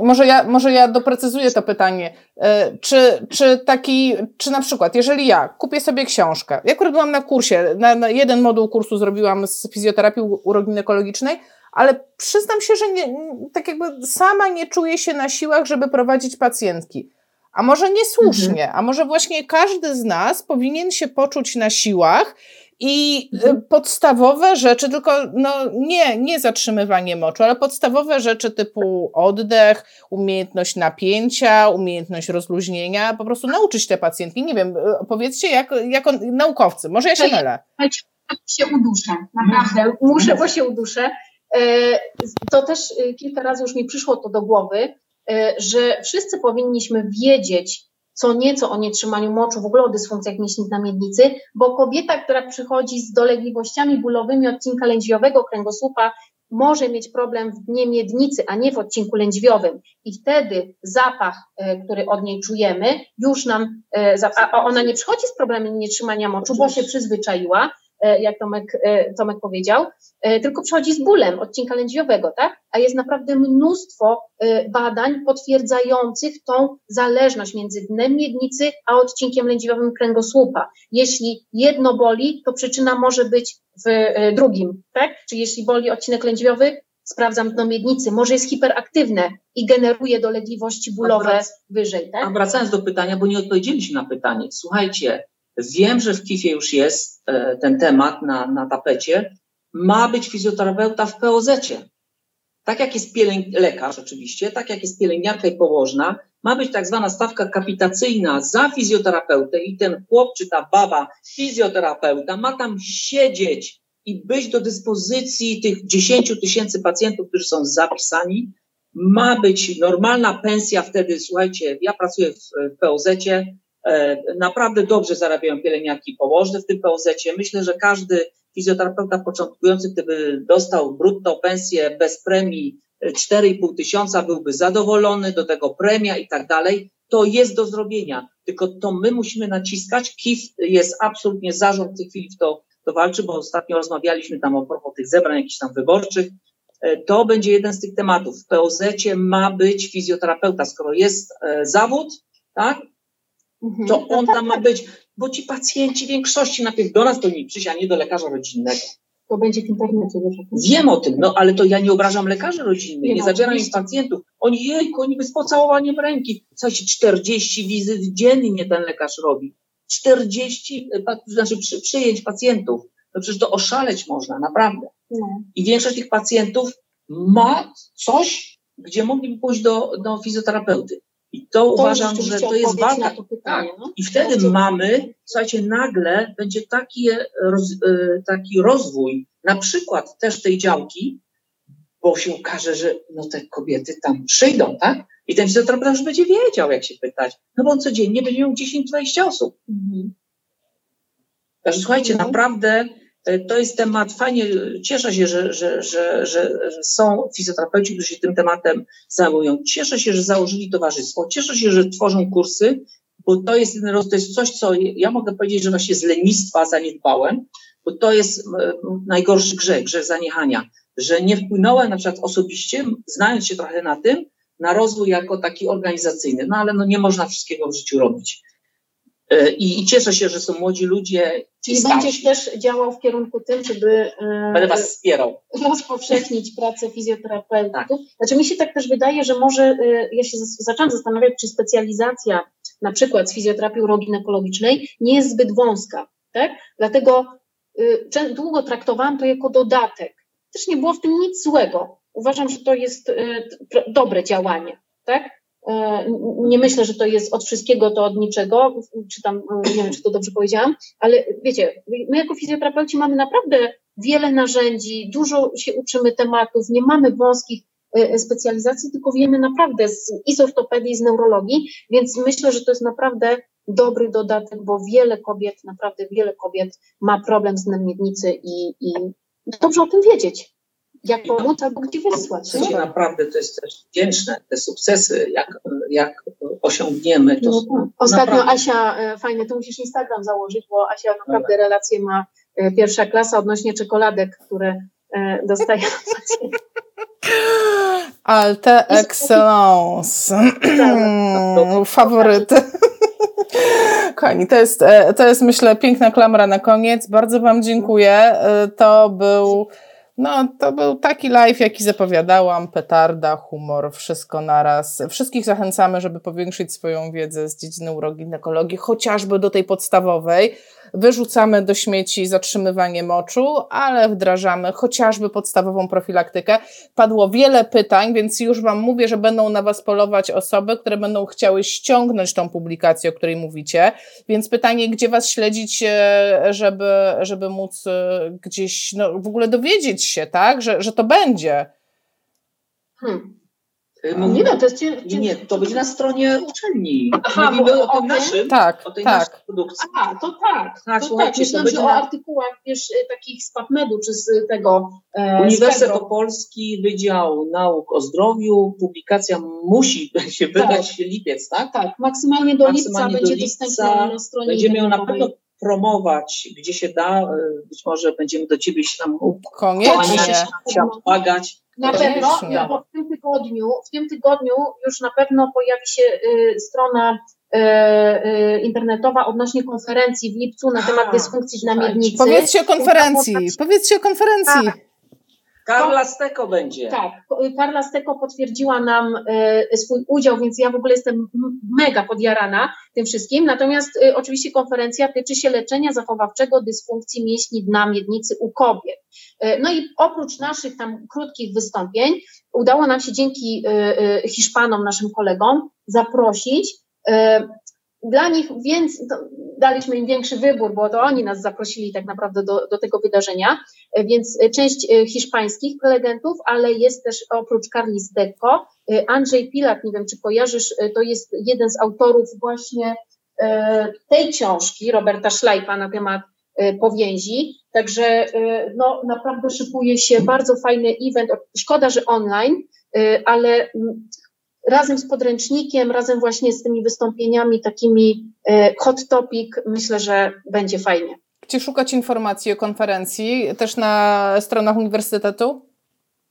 S1: może ja, może ja doprecyzuję to pytanie. E, czy, czy taki, czy na przykład, jeżeli ja kupię sobie książkę, ja akurat byłam na kursie, na, na jeden moduł kursu zrobiłam z fizjoterapii uroginekologicznej, ale przyznam się, że nie, tak jakby sama nie czuję się na siłach, żeby prowadzić pacjentki. A może niesłusznie, mhm. a może właśnie każdy z nas powinien się poczuć na siłach i y, mhm. podstawowe rzeczy, tylko no nie, nie zatrzymywanie moczu, ale podstawowe rzeczy typu oddech, umiejętność napięcia, umiejętność rozluźnienia, po prostu nauczyć te pacjentki. Nie wiem, y, powiedzcie jak, jako naukowcy, może ja się mylę.
S3: się uduszę, naprawdę, mhm. muszę, bo się uduszę. E, to też y, kilka razy już mi przyszło to do głowy, że wszyscy powinniśmy wiedzieć co nieco o nietrzymaniu moczu, w ogóle o dysfunkcjach mięśni na miednicy, bo kobieta, która przychodzi z dolegliwościami bólowymi odcinka lędźwiowego kręgosłupa, może mieć problem w dnie miednicy, a nie w odcinku lędźwiowym. I wtedy zapach, e, który od niej czujemy, już nam, a ona nie przychodzi z problemem nietrzymania moczu, bo się przyzwyczaiła, E, jak Tomek, e, Tomek powiedział, e, tylko przychodzi z bólem odcinka lędźwiowego, tak? A jest naprawdę mnóstwo badań potwierdzających tą zależność między dnem miednicy a odcinkiem lędźwiowym kręgosłupa. Jeśli jedno boli, to przyczyna może być w drugim, tak? Czyli jeśli boli odcinek lędźwiowy, sprawdzam dno miednicy, może jest hiperaktywne i generuje dolegliwości bólowe wyżej, tak?
S2: A wracając do pytania, bo nie odpowiedzieliśmy na pytanie. Słuchajcie, Wiem, że w KIF-ie już jest e, ten temat na, na tapecie. Ma być fizjoterapeuta w POZ-cie. Tak jak jest pielęg... lekarz oczywiście, tak jak jest pielęgniarka i położna, ma być tak zwana stawka kapitacyjna za fizjoterapeutę i ten chłop czy ta baba fizjoterapeuta ma tam siedzieć i być do dyspozycji tych 10 tysięcy pacjentów, którzy są zapisani. Ma być normalna pensja wtedy, słuchajcie, ja pracuję w, w POZ-cie, naprawdę dobrze zarabiają pielęgniarki położne w tym POZ-cie. Myślę, że każdy fizjoterapeuta początkujący, gdyby dostał brutto pensję bez premii 4,5 tysiąca, byłby zadowolony, do tego premia i tak dalej. To jest do zrobienia, tylko to my musimy naciskać. KIF jest absolutnie zarząd w tej chwili w to, to walczy, bo ostatnio rozmawialiśmy tam o propos tych zebrań jakichś tam wyborczych. E, to będzie jeden z tych tematów. W POZ ma być fizjoterapeuta, skoro jest e, zawód, tak. To on tam ma być, bo ci pacjenci w większości najpierw do nas powinni przyjść, a nie do lekarza rodzinnego.
S3: To będzie w internecie.
S2: Wiesz, Wiem o tym, no ale to ja nie obrażam lekarzy rodzinnych, nie, nie zabieram im pacjentów. Oni, jejku, oni by z pocałowaniem ręki. Słuchajcie, 40 wizyt dziennie ten lekarz robi. 40, e, znaczy przy, przyjęć pacjentów. No przecież to oszaleć można, naprawdę. No. I większość tych pacjentów ma coś, gdzie mogliby pójść do, do fizjoterapeuty. I to, to uważam, że to jest pytanie, tak. no? I wtedy mamy, słuchajcie, nagle będzie taki, roz, e, taki rozwój, na przykład też tej działki, bo się okaże, że no te kobiety tam przyjdą, tak? I ten fizjoterapeuta już będzie wiedział, jak się pytać. No bo on codziennie będzie miał 10-20 osób. Mhm. Także słuchajcie, no. naprawdę E, to jest temat, fajnie, cieszę się, że, że, że, że, są fizjoterapeuci, którzy się tym tematem zajmują. Cieszę się, że założyli towarzystwo, cieszę się, że tworzą kursy, bo to jest, to jest coś, co ja mogę powiedzieć, że właśnie z lenistwa zaniedbałem, bo to jest e, najgorszy grzech, grzech zaniechania, że nie wpłynąłem na przykład osobiście, znając się trochę na tym, na rozwój jako taki organizacyjny. No ale no nie można wszystkiego w życiu robić. E, I, I, cieszę się, że są młodzi ludzie.
S3: Czyli będziesz też działał w kierunku tym, żeby.
S2: E, Będę Was wspierał.
S3: Rozpowszechnić pracę fizjoterapeutów. Tak. Znaczy, mi się tak też wydaje, że może. E, ja się zaczęłam zastanawiać, czy specjalizacja na przykład z fizjoterapii uroginekologicznej nie jest zbyt wąska. Tak? Dlatego długo traktowałam to jako dodatek. Też nie było w tym nic złego. Uważam, że to jest dobre działanie. Tak? E, nie myślę, że to jest od wszystkiego, to od niczego, czy tam, e, nie wiem, czy to dobrze powiedziałam, ale wiecie, my jako fizjoterapeuci mamy naprawdę wiele narzędzi, dużo się uczymy tematów, nie mamy wąskich e, specjalizacji, tylko wiemy naprawdę z, i z ortopedii, i z neurologii, więc myślę, że to jest naprawdę dobry dodatek, bo wiele kobiet, naprawdę wiele kobiet ma problem z miednicy i, i dobrze o tym wiedzieć. Jak pomóc albo gdzie wysłać.
S2: Słuchajcie, naprawdę to jest też wdzięczne, te sukcesy, jak, jak osiągniemy. To, no,
S3: tak. Ostatnio naprawdę. Asia, e, fajnie, to musisz Instagram założyć, bo Asia naprawdę Dobra. relacje ma e, pierwsza klasa odnośnie czekoladek, które e, dostaje
S1: Alte excellence. Faworyty. Kochani, to jest, to jest myślę piękna klamra na koniec. Bardzo Wam dziękuję. To był no, to był taki live, jaki zapowiadałam. Petarda, humor, wszystko naraz. Wszystkich zachęcamy, żeby powiększyć swoją wiedzę z dziedziny uroginekologii, chociażby do tej podstawowej. Wyrzucamy do śmieci zatrzymywanie moczu, ale wdrażamy chociażby podstawową profilaktykę. Padło wiele pytań, więc już Wam mówię, że będą na Was polować osoby, które będą chciały ściągnąć tą publikację, o której mówicie. Więc pytanie, gdzie Was śledzić, e, żeby, żeby móc e, gdzieś no, w ogóle dowiedzieć się, tak, że, że to będzie.
S2: Hmm. Y, nie, no, to jest cię, cię, nie, to będzie na stronie uczelni. Aha, Mówimy o, o tym naszym,
S1: tak,
S2: o tej
S1: tak.
S2: naszej produkcji.
S3: Aha, to tak. tak to tak. Myślałam, że o artykułach, wiesz, y, takich z PubMedu, czy z tego...
S2: E, Uniwersytet Opolski, Wydział Nauk o Zdrowiu, publikacja musi się wydać tak. lipiec, tak?
S3: Tak, maksymalnie do maksymalnie lipca do będzie lipca dostępna na stronie
S2: Będziemy ją na pewno promować, gdzie się da. Y, być może będziemy do Ciebie się tam
S1: Koniecznie.
S2: Się pomagać.
S3: Na pewno, bo w tym tygodniu, w tym tygodniu już na pewno pojawi się y, strona y, y, internetowa odnośnie konferencji w lipcu na temat dysfunkcji na miednicy.
S1: Powiedzcie o konferencji, powiedzcie o konferencji.
S2: Karla Steko będzie.
S3: Tak, Karla Steko potwierdziła nam e, swój udział, więc ja w ogóle jestem mega podjarana tym wszystkim. Natomiast e, oczywiście konferencja tyczy się leczenia zachowawczego dysfunkcji mięśni dna miednicy u kobiet. E, no i oprócz naszych tam krótkich wystąpień, udało nam się dzięki Hiszpanom, naszym kolegom, zaprosić dla nich więc daliśmy im większy wybór, bo to oni nas zaprosili tak naprawdę do, do tego wydarzenia, więc część e, hiszpańskich prelegentów, ale jest też oprócz Carlis Deco, e, Andrzej Pilat, nie wiem czy kojarzysz, e, to jest jeden z autorów właśnie tej książki Roberta Szlajpa na temat powięzi. Także no, naprawdę szykuje się bardzo fajny event. Szkoda, że online, ale razem z podręcznikiem, razem właśnie z tymi wystąpieniami takimi e, hot topic, myślę, że będzie fajnie.
S1: Gdzie szukać informacji o konferencji? Też na stronach uniwersytetu?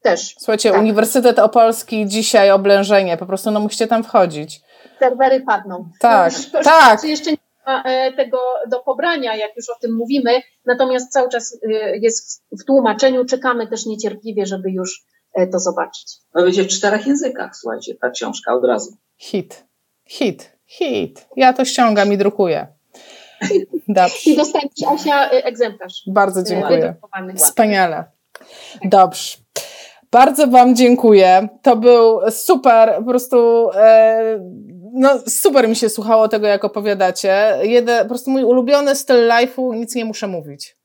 S3: Też.
S1: Słuchajcie, tak. Uniwersytet Opolski dzisiaj oblężenie, po prostu no musicie tam wchodzić.
S3: Serwery padną.
S1: Tak,
S3: no,
S1: tak.
S3: Jeszcze nie ma e, tego do pobrania, jak już o tym mówimy, natomiast cały czas e, jest w tłumaczeniu, czekamy też niecierpliwie, żeby już to zobaczyć.
S2: No będzie w czterech językach, słuchajcie, ta książka od razu.
S1: Hit, hit, hit. Ja to ściągam i drukuję.
S3: Dobrze. I dostaniesz Asia e, egzemplarz.
S1: Bardzo dziękuję. Wspaniale. Dobrze. Bardzo Wam dziękuję. To był super, po prostu e, no, super mi się słuchało tego, jak opowiadacie. Jeden, po prostu mój ulubiony styl live'u, nic nie muszę mówić.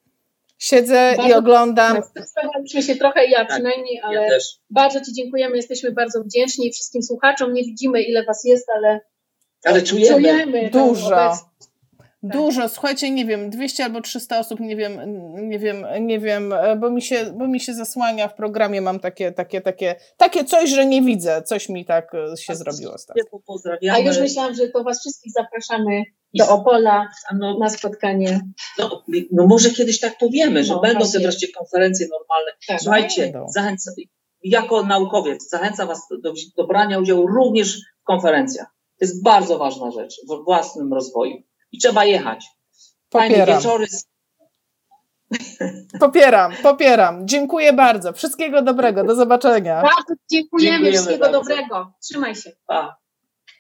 S1: Siedzę bardzo, i oglądam.
S3: Staraliśmy się trochę, ja tak, przynajmniej, ale ja bardzo Ci dziękujemy, jesteśmy bardzo wdzięczni wszystkim słuchaczom. Nie widzimy, ile Was jest, ale,
S2: ale czujemy,
S3: czujemy
S1: dużo. Tak. Dużo, słuchajcie, nie wiem, 200 albo 300 osób, nie wiem, nie wiem, nie wiem, bo mi się, bo mi się zasłania w programie, mam takie, takie, takie, takie coś, że nie widzę, coś mi tak e, się zrobiło ostatnio.
S3: A już myślałam, że to Was wszystkich zapraszamy do Opola no, na spotkanie.
S2: No, no może kiedyś tak powiemy, że no, będą te wreszcie konferencje normalne. Tak, Słuchajcie, zachęcam, jako naukowiec zachęcam Was do, do brania udziału również w konferencjach. To jest bardzo ważna rzecz w własnym rozwoju i trzeba jechać. Fajne wieczory.
S1: Popieram, popieram. Dziękuję bardzo. Wszystkiego dobrego. Do zobaczenia.
S3: Bardzo dziękujemy. dziękujemy Wszystkiego bardzo. dobrego. Trzymaj się.
S2: Pa.